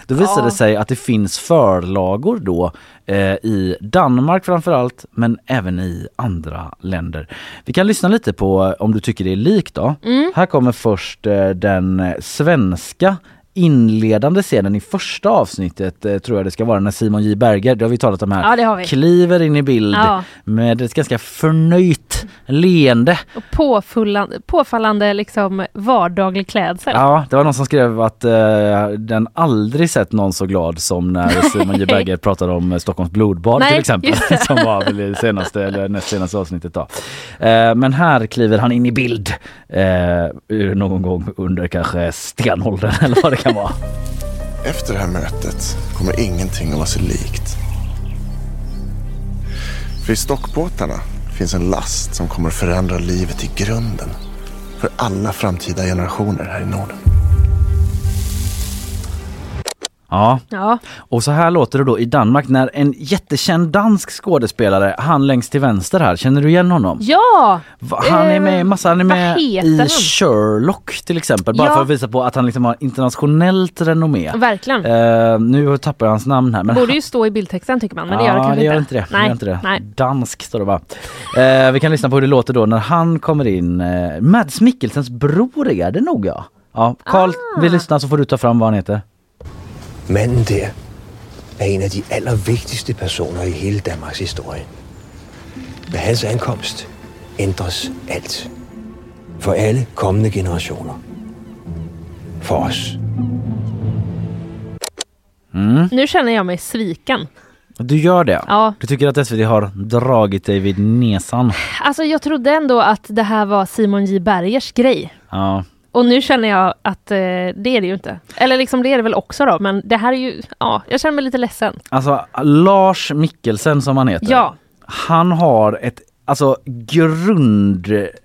Då visade det sig att det finns förlagor då eh, i Danmark framförallt men även i andra länder. Vi kan lyssna lite på om du tycker det är likt då. Här kommer först eh, den svenska inledande scenen i första avsnittet eh, tror jag det ska vara när Simon J Berger, det har vi talat om här, Ja, kliver in i bild Ja. med ett ganska förnöjt leende. Och påfallande, påfallande liksom vardaglig klädsel. Ja, det var någon som skrev att eh, den aldrig sett någon så glad som när Simon J Berger pratade om eh, Stockholms blodbad Nej, till exempel. Som var väl i senaste eller näst senaste avsnittet då. Eh, men här kliver han in i bild eh, någon gång under kanske stenåldern eller vad det kan vara. Efter det här mötet kommer ingenting att vara sig likt. För i stockbåtarna finns en last som kommer att förändra livet i grunden. För alla framtida generationer här i Norden. Ja, Ja, och så här låter det då i Danmark när en jättekänd dansk skådespelare, han längst till vänster här, känner du igen honom? ja! Va- Han är med Eh, massa, han är med i han? Sherlock till exempel. Bara Ja. för att visa på att han liksom har internationellt renommé. verkligen. Eh, nu tappar jag hans namn här. Men Borde ju stå i bildtexten tycker man, men det gör det ja, kanske det gör inte. inte det. det. Nej, Gör inte det. nej. Dansk står det bara. Eh, vi kan lyssna på hur det låter då när han kommer in. Eh, Mads Mikkelsens bror är det nog ja. Ja, Carl, Ah. vi lyssnar så får du ta fram vad han heter. Manden der er en af de allervigtigste personer i hele Danmarks historie. Med hans ankomst ændres alt. For alle kommende generationer. For oss. Nu känner jag mig sviken. Du gör det? Ja. Du tycker att SVT har dragit dig vid näsan? Alltså jag trodde ändå att det här var Simon J Bergers grej. Ja. Och nu känner jag att eh, det är det ju inte. Eller liksom det är det väl också då, men det här är ju, ja, jag känner mig lite ledsen. Alltså Lars Mikkelsen som han heter. Ja, Han har ett alltså grundlurigt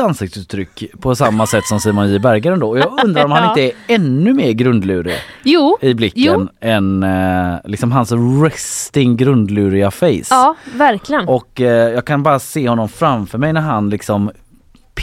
eh, ansiktsuttryck på samma sätt som Simon J Berger ändå. Och jag undrar om han inte är ännu mer grundlurig Jo, i blicken Jo. än eh, liksom hans resting grundluriga face. ja verkligen. Och eh, jag kan bara se honom framför mig när han liksom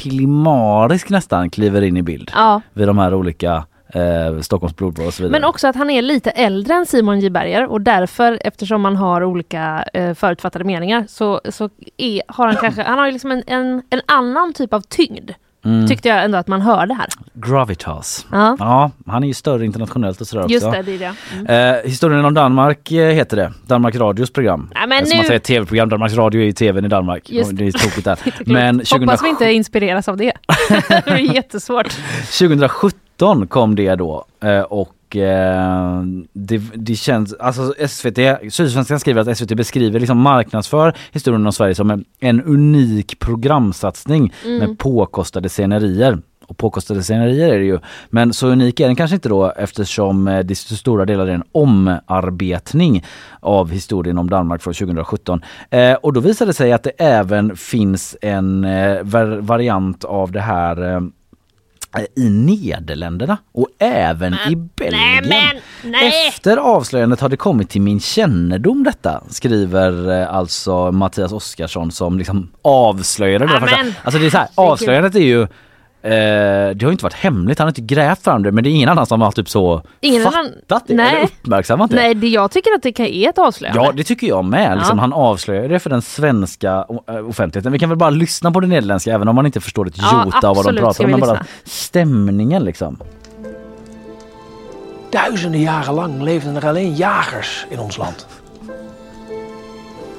pillemarisk nästan kliver in i bild Ja. vid de här olika eh, Stockholms blodbad och så vidare. Men också att han är lite äldre än Simon J Berger och därför eftersom man har olika eh, förutfattade meningar så, så är, har han kanske, han har liksom en, en, en annan typ av tyngd. Mm. Tyckte jag ändå att man hörde här. Gravitas. Ja. Ja, han är ju större internationellt och sådär också. Just det, det är det. Mm. Eh, historien om Danmark eh, heter det. Danmark Radios program. Ja, men Som nu- man säger tv-program, Danmarks Radio är ju tvn i Danmark. Just Det är tokigt där. Men Hoppas 2007 vi inte inspireras av det. det är jättesvårt. 2017 kom det då eh, och eh, det, det känns, alltså SVT, Sydsvenskan skriver att SVT beskriver liksom marknadsför historien om Sverige som en, en unik programsatsning Mm. med påkostade scenerier. Och påkostade scenerier är det ju. Men så unik är den kanske inte då eftersom eh, det till stora delar är en omarbetning av historien om Danmark från 2017. Eh, och då visade det sig att det även finns en eh, var- variant av det här eh, i Nederländerna och även i Belgien. Efter avslöjandet har det kommit till min kännedom detta, skriver eh, alltså Mattias Oskarsson som liksom avslöjade det. Alltså det är så här, avslöjandet är ju Eh, det har ju inte varit hemligt, han har inte grävt fram det men det är ingen annan som har typ så Ingen annan- fattat det Nej. eller uppmärksammat det. Nej, det, jag tycker att det kan är ett avslöjande. Ja det tycker jag med. Liksom, Ja. Han avslöjar det för den svenska eh, offentligheten. Vi kan väl bara lyssna på det nederländska även om man inte förstår ett Ja, jota av vad de pratar om. Men bara stämningen liksom. Duizenden jaren lang leefden er alleen jagers in ons land.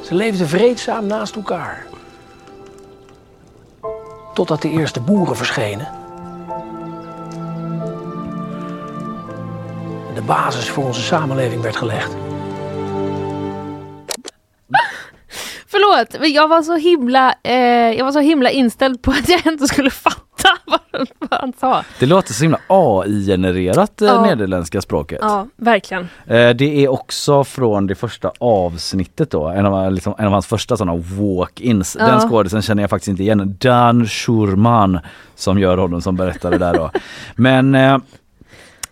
Ze leefden vreedzaam naast elkaar. Totdat de eerste boeren verschenen. En de basis voor onze samenleving werd gelegd. Förlåt, men jag var så himla, eh, jag var så himla inställd på att jag inte skulle fatta vad, vad han sa. Det låter så himla AI-genererat eh, Ja. nederländska språket. Ja, verkligen. Eh, Det är också från det första avsnittet då, en av, liksom, en av hans första sådana walk-ins. Ja. Den skådisen känner jag faktiskt inte igen. Dan Schurman som gör honom som berättare där då. Men eh,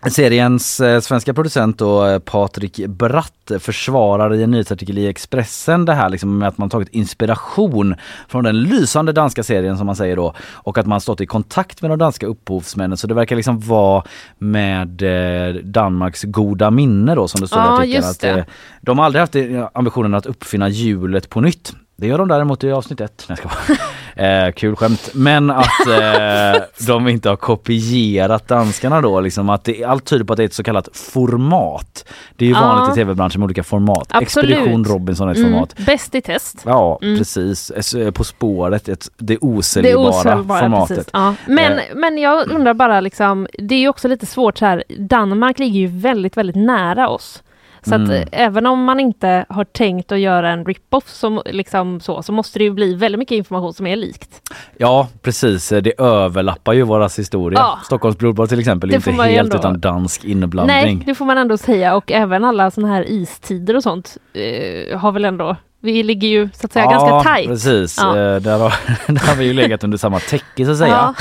Seriens eh, svenska producent då, eh, Patrik Bratt försvarar i en nyhetsartikel i Expressen det här liksom med att man tagit inspiration från den lysande danska serien som man säger då och att man stått i kontakt med de danska upphovsmännen så det verkar liksom vara med eh, Danmarks goda minne då som det står i Ja, artikeln. just Att, de har aldrig haft ambitionen att uppfinna hjulet på nytt. Det gör de däremot i avsnitt ett. Nej, jag ska bara. eh, kul skämt. Men att eh, de inte har kopierat danskarna då. Liksom att det, allt tyder på att det är ett så kallat format. Det är ju Ja. vanligt i tv-branschen med olika format. Absolut. Expedition Robinson är ett Mm. format. Bäst i test. Ja Mm. precis. Eh, På spåret, ett, det Det osäljbara osäljbara, formatet. Ja. Men, Eh. men jag undrar bara liksom, det är ju också lite svårt så här, Danmark ligger ju väldigt, väldigt nära oss. Så att Mm. eh, även om man inte har tänkt att göra en rip-off som, liksom så, så måste det ju bli väldigt mycket information som är likt. Ja precis, det överlappar ju våras historia. Ja. Stockholms blodbad till exempel är Det inte helt ändå- utan dansk inblandning. Nej, det får man ändå säga och även alla sådana här istider och sånt eh, har väl ändå, vi ligger ju så att säga ganska tajt. precis. Ja. Eh, Där, har, där har vi ju legat under samma täcke så att säga.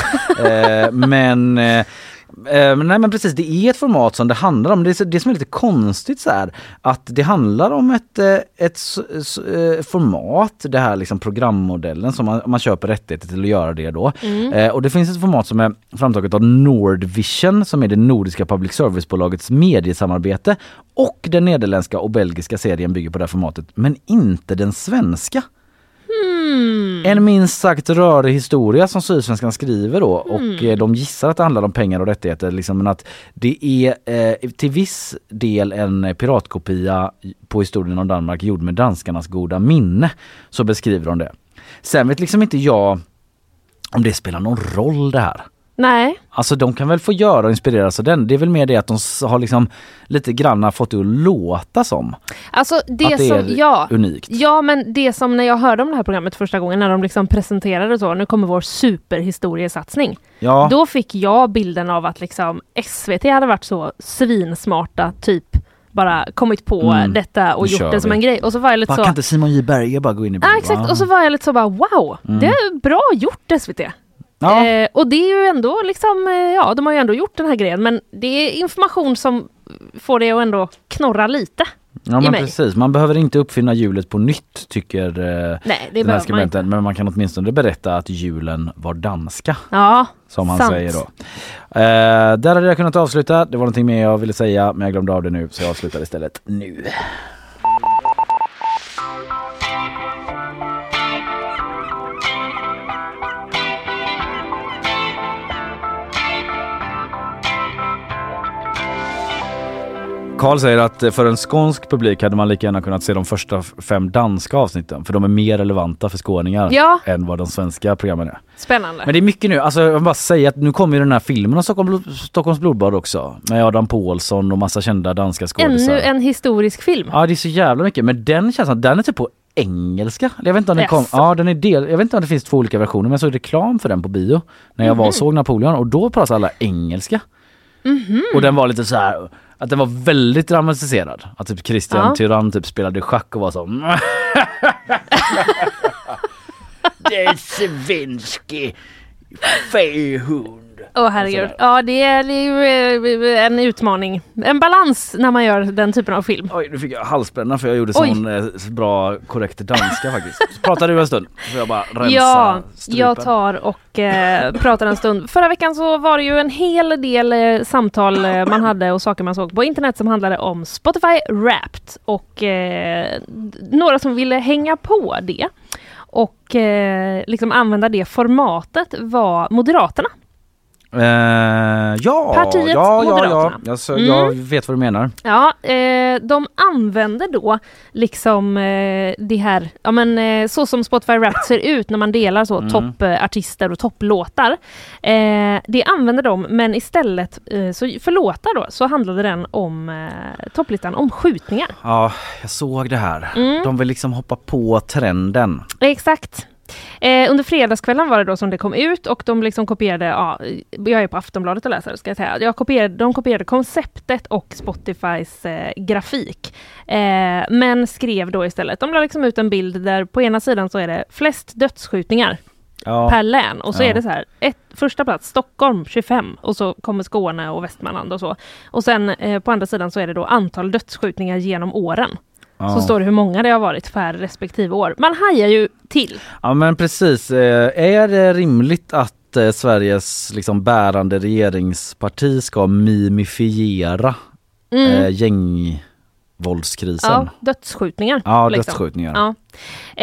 Eh, men eh, nej men precis, det är ett format som det handlar om. Det, är det som är lite konstigt så här, att det handlar om ett, eh, ett s- eh, format, det här liksom programmodellen som man, man köper rättigheter till att göra det då. Mm. Eh, och det finns ett format som är framtaget av Nordvision som är det nordiska public service-bolagets mediesamarbete och den nederländska och belgiska serien bygger på det här formatet men inte den svenska. Hmm. En minst sagt rörig historia som Sydsvenskan skriver då och Mm. eh, de gissar att det handlar om pengar och rättigheter liksom, men att det är eh, till viss del en piratkopia på historien om Danmark gjord med danskarnas goda minne. Så beskriver de det. Sen vet liksom inte jag om det spelar någon roll det här. Nej, Alltså de kan väl få göra och inspireras av den. Det är väl mer det att de har liksom lite grann fått det att låta som. alltså det, Att det som, är ja. unikt. Ja men det som när jag hörde om det här programmet första gången när de liksom presenterade så, nu kommer vår superhistoriesatsning. Ja. Då fick jag bilden av att liksom SVT hade varit så svinsmarta typ bara kommit på Mm. detta och Nu gjort det som vi. en grej. Och så var jag lite Bara, så... kan inte Simon J Berge bara gå in i Ja bilden? exakt, och så var jag lite så bara wow, Mm. det är bra gjort SVT. Ja. Eh, och det är ju ändå liksom, eh, ja de har ju ändå gjort den här grejen men det är information som får det att ändå knorra lite Ja men mig. precis, man behöver inte uppfinna hjulet på nytt tycker eh, Nej, det den här man skribenten. Men man kan åtminstone berätta att julen var danska. Ja, Som han sant. säger då. Eh, där hade jag kunnat avsluta. Det var någonting mer jag ville säga men jag glömde av det nu så jag avslutar istället nu. Karl säger att för en skånsk publik hade man lika gärna kunnat se de första fem danska avsnitten för de är mer relevanta för skåningar Ja. än vad de svenska programmen är. Spännande. Men det är mycket nu, alltså jag vill bara säga att nu kommer ju den här filmen om Stockholm, Stockholms blodbad också med Adam Pålsson och massa kända danska skådisar. Ännu en historisk film. Ja det är så jävla mycket men den känns som den är typ på engelska. Jag vet inte om den kom, Jaså. ja den är del, jag vet inte om det finns två olika versioner men jag såg reklam för den på bio när jag var Mhm. såg Napoleon och då pratade alla engelska. Mhm. Och den var lite så här att den var väldigt dramatiserad. Att typ Christian Ja. Tyrann typ spelade schack och var så Det är svenske fähund. Åh herregud. Ja det är, ju eh, en utmaning. En balans när man gör den typen av film. Oj, nu fick jag halsbränna för jag gjorde Oj. sån eh, bra korrekt danska faktiskt. Så pratar du en stund så får jag bara rensa Ja, strupen. jag tar och eh, pratar en stund. Förra veckan så var det ju en hel del eh, samtal eh, man hade och saker man såg på internet som handlade om Spotify Wrapped och några som ville hänga på det och eh, liksom använda det formatet var Moderaterna. Eh, ja, Partiet ja, ja, ja. Moderaterna. Jag, så, Mm. jag vet vad du menar. Ja, eh, de använder då liksom eh, det här, ja men eh, så som Spotify Wrapped ser ut när man delar så Mm. toppartister och topplåtar. Eh, det använder de, men istället eh, så för låtar då så handlade den om eh, topplistan om skjutningar. Ja, jag såg det här. Mm. De vill liksom hoppa på trenden. Exakt. Eh, under fredagskvällen var det då som det kom ut och de liksom kopierade, ja, jag är på Aftonbladet och läser ska jag säga. Jag kopierade, de kopierade konceptet och Spotifys eh, grafik. Eh, men skrev då istället, de la liksom ut en bild där på ena sidan så är det flest dödsskjutningar Ja. per län och så Ja. är det så här, ett, första plats Stockholm 25 och så kommer Skåne och Västmanland och så. Och sen eh, på andra sidan så är det då antal dödsskjutningar genom åren. Ja. Så står det hur många det har varit per respektive år. Man hajar ju till. Ja men precis. Eh, Är det rimligt att eh, Sveriges liksom bärande regeringsparti ska mimifiera Mm. eh, gängvåldskrisen? Ja, dödsskjutningar. Ja, liksom. dödsskjutningar. Ja.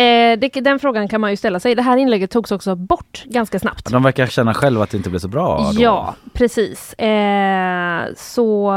Eh, det, den frågan kan man ju ställa sig. Det här inlägget togs också bort ganska snabbt. De verkar känna själva att det inte blev så bra. Då. Ja, precis. Eh, så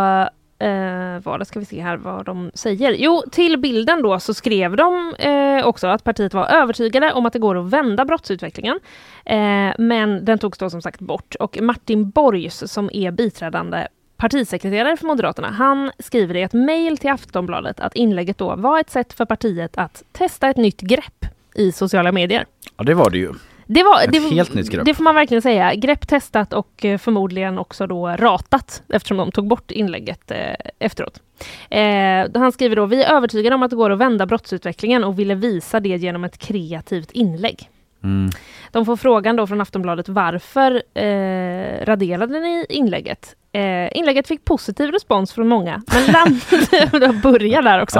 eh, vad ska vi se här vad de säger. Jo, till bilden då så skrev de eh, också att partiet var övertygade om att det går att vända brottsutvecklingen. Eh, men den togs då som sagt bort och Martin Borgs som är biträdande partisekreterare för Moderaterna, han skriver i ett mejl till Aftonbladet att inlägget då var ett sätt för partiet att testa ett nytt grepp i sociala medier. Ja det var det ju. Det var Ett det, helt nytt grepp. Det får man verkligen säga. Grepp testat och eh, förmodligen också då ratat eftersom de tog bort inlägget eh, efteråt. Eh, han skriver då, vi är övertygade om att det går att vända brottsutvecklingen och ville visa det genom ett kreativt inlägg. Mm. De får frågan då från Aftonbladet varför eh, raderade ni inlägget? Eh, inlägget fick positiv respons från många, men landade, börja där också.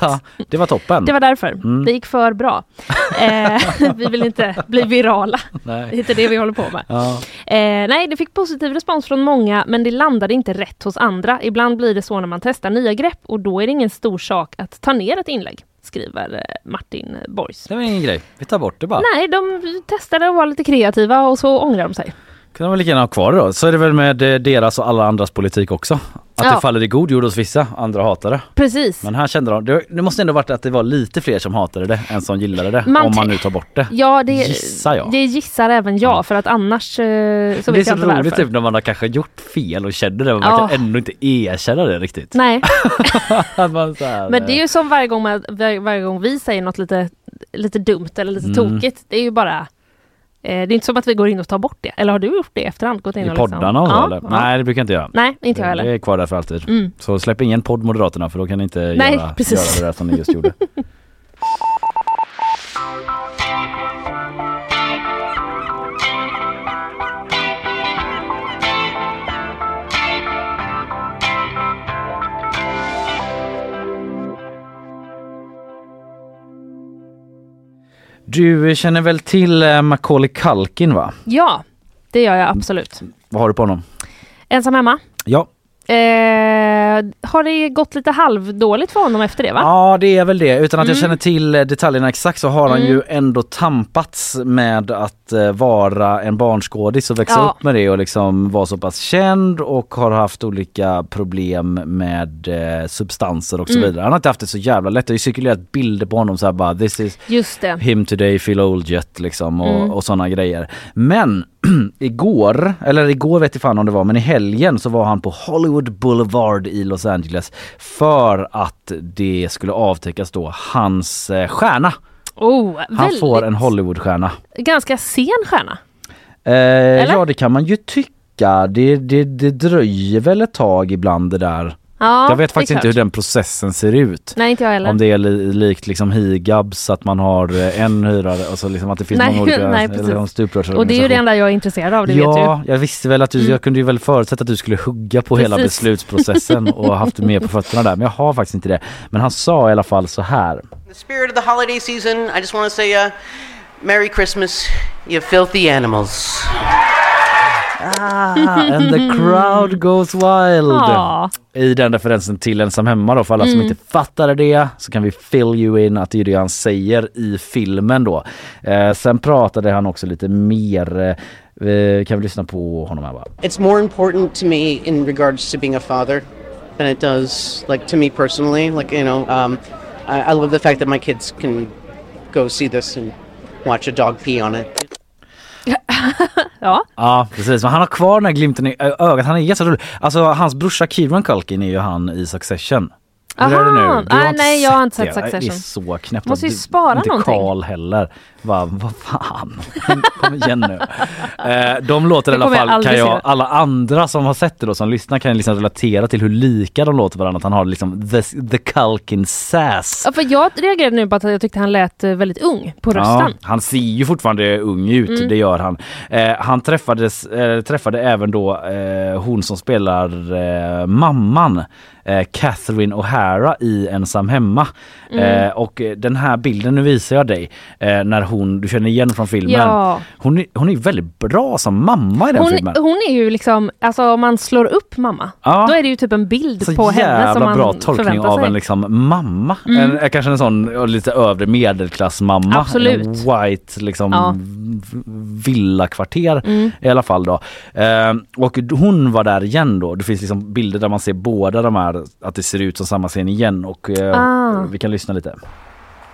Ja, det var toppen. Det var därför. Mm. Det gick för bra. Eh, vi vill inte bli virala. Nej. Det är inte det vi håller på med. Ja. Eh, nej, det fick positiv respons från många, men det landade inte rätt hos andra. Ibland blir det så när man testar nya grepp och då är det ingen stor sak att ta ner ett inlägg, skriver eh, Martin Borgs. Det var ingen grej. Vi tar bort det bara. Nej, de testade att vara lite kreativa och så ångrar de sig. Kan de väl lika gärna ha kvar det då. Så är det väl med eh, deras och alla andras politik också. Att Ja. det faller i god jord hos vissa, andra hatar det. Precis. Men här kände de, det, det måste ändå varit att det var lite fler som hatade det än som gillade det. Man om man nu tar bort det. Ja, det, Gissar jag. det gissar även jag, för att annars eh, så det är vet så jag inte roligt varför. typ när man har kanske gjort fel och känner det men man Ja. kan ändå inte erkänna det riktigt. Nej, man så här, men det är ju som varje gång, man, var, varje gång vi säger något lite, lite dumt eller lite Mm. tokigt. Det är ju bara det är inte som att vi går in och tar bort det. Eller har du gjort det i efterhand? Gått in I och liksom- poddarna och så Ja, ja. Nej det brukar jag inte göra. Nej, inte jag Det heller. är kvar där för alltid. Mm. Så släpp ingen podd Moderaterna för då kan ni inte Nej, göra, precis. göra det där som ni just gjorde. Du känner väl till eh, Macaulay Culkin va? Ja, det gör jag absolut. Vad har du på honom? Ensam hemma. Ja, Eh, har det gått lite halvdåligt för honom efter det va? Ja det är väl det. Utan att jag Mm. känner till eh, detaljerna exakt så har han Mm. ju ändå tampats med att eh, vara en barnskådis och växa Ja. upp med det och liksom vara så pass känd och har haft olika problem med eh, substanser och så Mm. vidare. Han har inte haft det så jävla lätt. Det har ju cirkulerat bilder på honom så här bara this is him today feel old jet liksom och, Mm. och sådana grejer. Men igår, eller igår vet jag fan om det var, men i helgen så var han på Hollywood Boulevard i Los Angeles för att det skulle avtäckas då hans eh, stjärna. Oh, Han får en Hollywoodstjärna. ganska sen stjärna. Eh, ja det kan man ju tycka. Det, det, det dröjer väl ett tag ibland det där. Ja, jag vet faktiskt inte hur den processen ser ut. Nej, inte jag heller. Om det är li, likt liksom higabs att man har eh, en hyrare och så liksom att det finns Nej, många olika nej, eller en stuprörsorganisation. Och det är ju det enda jag är intresserad av, det vet du. Ja, jag visste väl att du, Mm. jag kunde ju väl förutsätta att du skulle hugga på hela Precis. beslutsprocessen och haft med på fötterna där. Men jag har faktiskt inte det. Men han sa i alla fall så här. the spirit of the holiday season, I just want to say uh, Merry Christmas, you filthy animals. Ah, and the crowd goes wild. Ja. I den referensen till ensam hemma då för alla som Mm. inte fattade det så kan vi fill you in att det är det han säger i filmen då. Eh, sen pratade han också lite mer, eh, kan vi lyssna på honom här bara. It's more important to me in regards to being a father than it does like to me personally. Like you know, um, I, I love the fact that my kids can go see this and watch a dog pee on it. Ja. Ja precis, men han har kvar den här glimten i ö- ögat. Han är jätterolig. Alltså hans brorsa Kieran Culkin är ju han i Succession. Hur är det nu? Du har Nej, inte nej, jag har inte sett det. Succession. Det är så knäppt. Måste ju Du- spara inte någonting. Karl heller. Va, vad fan. Kom igen nu. Eh, de låter i alla fall, kan jag, alla andra som har sett det då som lyssnar kan liksom relatera till hur lika de låter varandra. Att han har liksom the, the Culkin sass. Ja, för jag reagerade nu på att jag tyckte han lät eh, väldigt ung på rösten. Ja, han ser ju fortfarande ung ut, Mm. det gör han. Eh, han träffades, eh, träffade även då hon som spelar mamman, Catherine O'Hara i Ensam hemma. Mm. Och den här bilden, nu visar jag dig, när hon, du känner igen från filmen. Ja. Hon, är, hon är väldigt bra som mamma i den Hon, filmen. hon är ju liksom, alltså om man slår upp mamma, Ja. då är det ju typ en bild så på henne som jävla man bra tolkning förväntar av sig. en liksom mamma. Mm. En, kanske en sån lite övre medelklassmamma. Absolut. En white liksom Ja. villakvarter Mm. i alla fall då. Eh, och hon var där igen då. Det finns liksom bilder där man ser båda de här, att det ser ut som samma scen igen och eh, Ah. vi kan lyssna lite.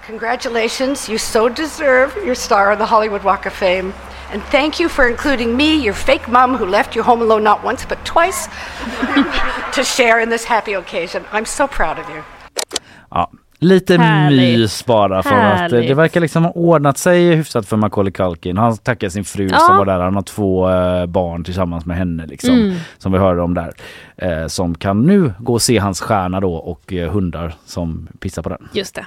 Congratulations, you so deserve your star on the Hollywood Walk of Fame. And thank you for including me, your fake mom who left you home alone not once but twice, to share in this happy occasion. I'm so proud of you. Ja. Lite Härligt. mys bara för att eh, det Härligt. verkar liksom ha ordnat sig hyfsat för Macaulay Culkin. Han tackar sin fru Ja. som var där. Han har två eh, barn tillsammans med henne liksom. Mm. Som vi hörde om där. Eh, som kan nu gå och se hans stjärna då och eh, hundar som pissar på den. Just det.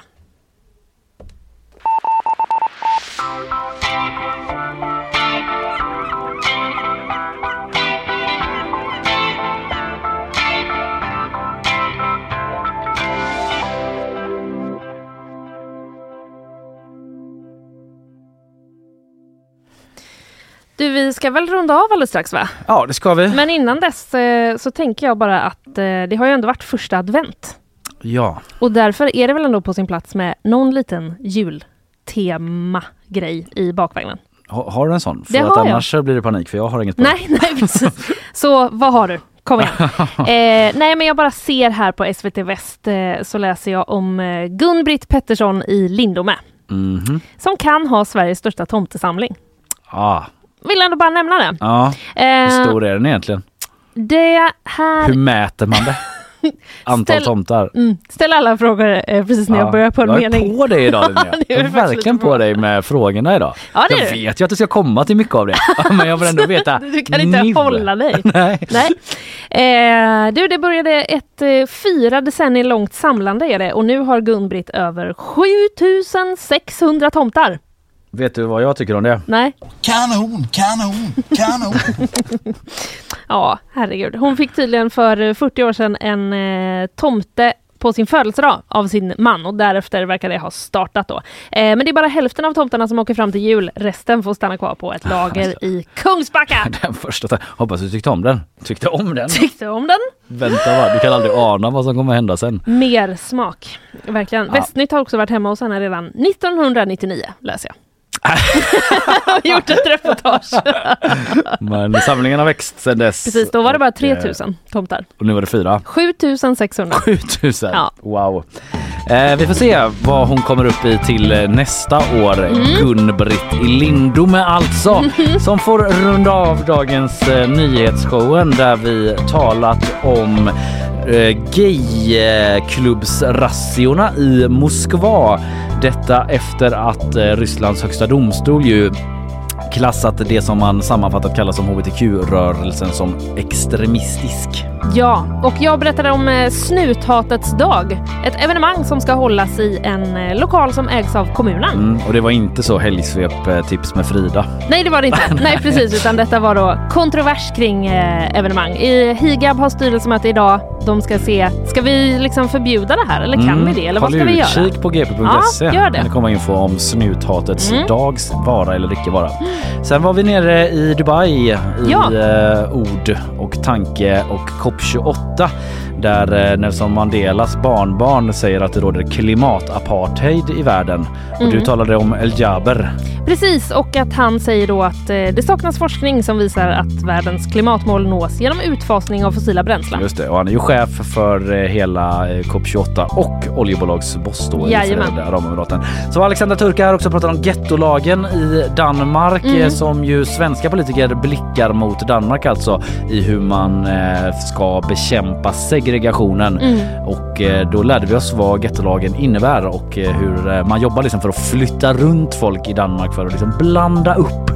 Du, vi ska väl runda av alldeles strax va? Ja det ska vi. Men innan dess eh, så tänker jag bara att eh, det har ju ändå varit första advent. Ja. Och därför är det väl ändå på sin plats med någon liten jultema-grej i bakvagnen. Ha, har du en sån? För Det att jag. annars så blir det panik för jag har inget på Nej, nej precis. Så vad har du? Kom igen. eh, nej men jag bara ser här på SVT Väst eh, så läser jag om eh, Gun-Britt Pettersson i Lindome. Mhm. Som kan ha Sveriges största tomtesamling. Ah. Vill ändå bara nämna det. Ja. Eh, Hur stor är den egentligen? Det här... Hur mäter man det? Antal Ställ- tomtar. Mm. Ställ alla frågor eh, precis när jag börjar på en jag mening. är på dig idag Linnea. Är Jag är verkligen på dig med frågorna idag. Ja, det är jag du. vet ju att du ska komma till mycket av det. Men jag vill ändå veta Du kan inte nu. hålla dig. Nej. Nej. Eh, du, det började ett eh, fyra decennier långt samlande är det och nu har Gun-Britt över 7600 tomtar. Vet du vad jag tycker om det? Nej. Kanon, kanon, kanon. Ja, herregud. Hon fick tydligen för eh, 40 år sedan en eh, tomte på sin födelsedag av sin man och därefter verkar det ha startat då. Eh, men det är bara hälften av tomtarna som åker fram till jul. Resten får stanna kvar på ett lager i Kungsbacka. Den första. Hoppas du tyckte om den. Tyckte om den. Tyckte om den? Vänta bara, du kan aldrig ana vad som kommer hända sen. Mer smak. Verkligen. Ja. Västnytt har också varit hemma hos henne redan 1999, läser jag. Gjort ett reportage. Men samlingen har växt sedan dess. Precis, då var det bara Och, eh, 3000 tomtar. Och nu var det fyra. 7600. 7000. Ja. Wow. Eh, vi får se vad hon kommer upp i till eh, nästa år. Mm. Gun-Britt i Lindome alltså. Som får runda av dagens eh, nyhetsshowen där vi talat om eh, gayklubbsrazziorna i Moskva. Detta efter att eh, Rysslands högsta domstol ju klassat det som man sammanfattat kallar som hbtq-rörelsen som extremistisk. Ja, och jag berättade om eh, Snuthatets dag. Ett evenemang som ska hållas i en lokal som ägs av kommunen. Mm, och det var inte så helgsvep-tips med Frida. Nej, det var det inte. Nej, precis. Utan detta var då kontrovers kring evenemang. I Higab har styrelsemöte idag. De ska se, ska vi liksom förbjuda det här eller kan Mm, vi det? Eller vad håll ska vi göra? utkik på gp.se. Ja, gör det. det komma info om snuthatets Mm. dags vara eller icke vara. Sen var vi nere i Dubai i Ja. eh, ord och tanke och COP28 där eh, Nelson Mandelas barnbarn säger att det råder klimatapartheid i världen. Och du Mm. talade om El Jaber. Precis, och att han säger då att eh, det saknas forskning som visar att världens klimatmål nås genom utfasning av fossila bränslen. Just det, och han är ju chef för eh, hela eh, COP28 och oljebolagsboss då i Jajamän. Förenade Arabemiraten. Så Alexandra Turka har också pratat om gettolagen i Danmark Mm. som ju svenska politiker blickar mot Danmark alltså i hur man ska bekämpa segregationen. Mm. Och eh, då lärde vi oss vad gettolagen innebär och eh, hur eh, man jobbar liksom för att flytta runt folk i Danmark för att liksom blanda upp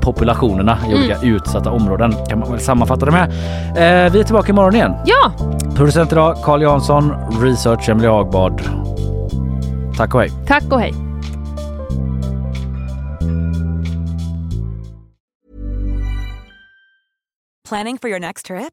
populationerna i Mm. olika utsatta områden kan man väl sammanfatta det med. Eh, vi är tillbaka imorgon igen. Ja, Producent idag Carl Jansson, research Emelie Hagbard. Tack och hej. tack och hej. Planning for your next trip?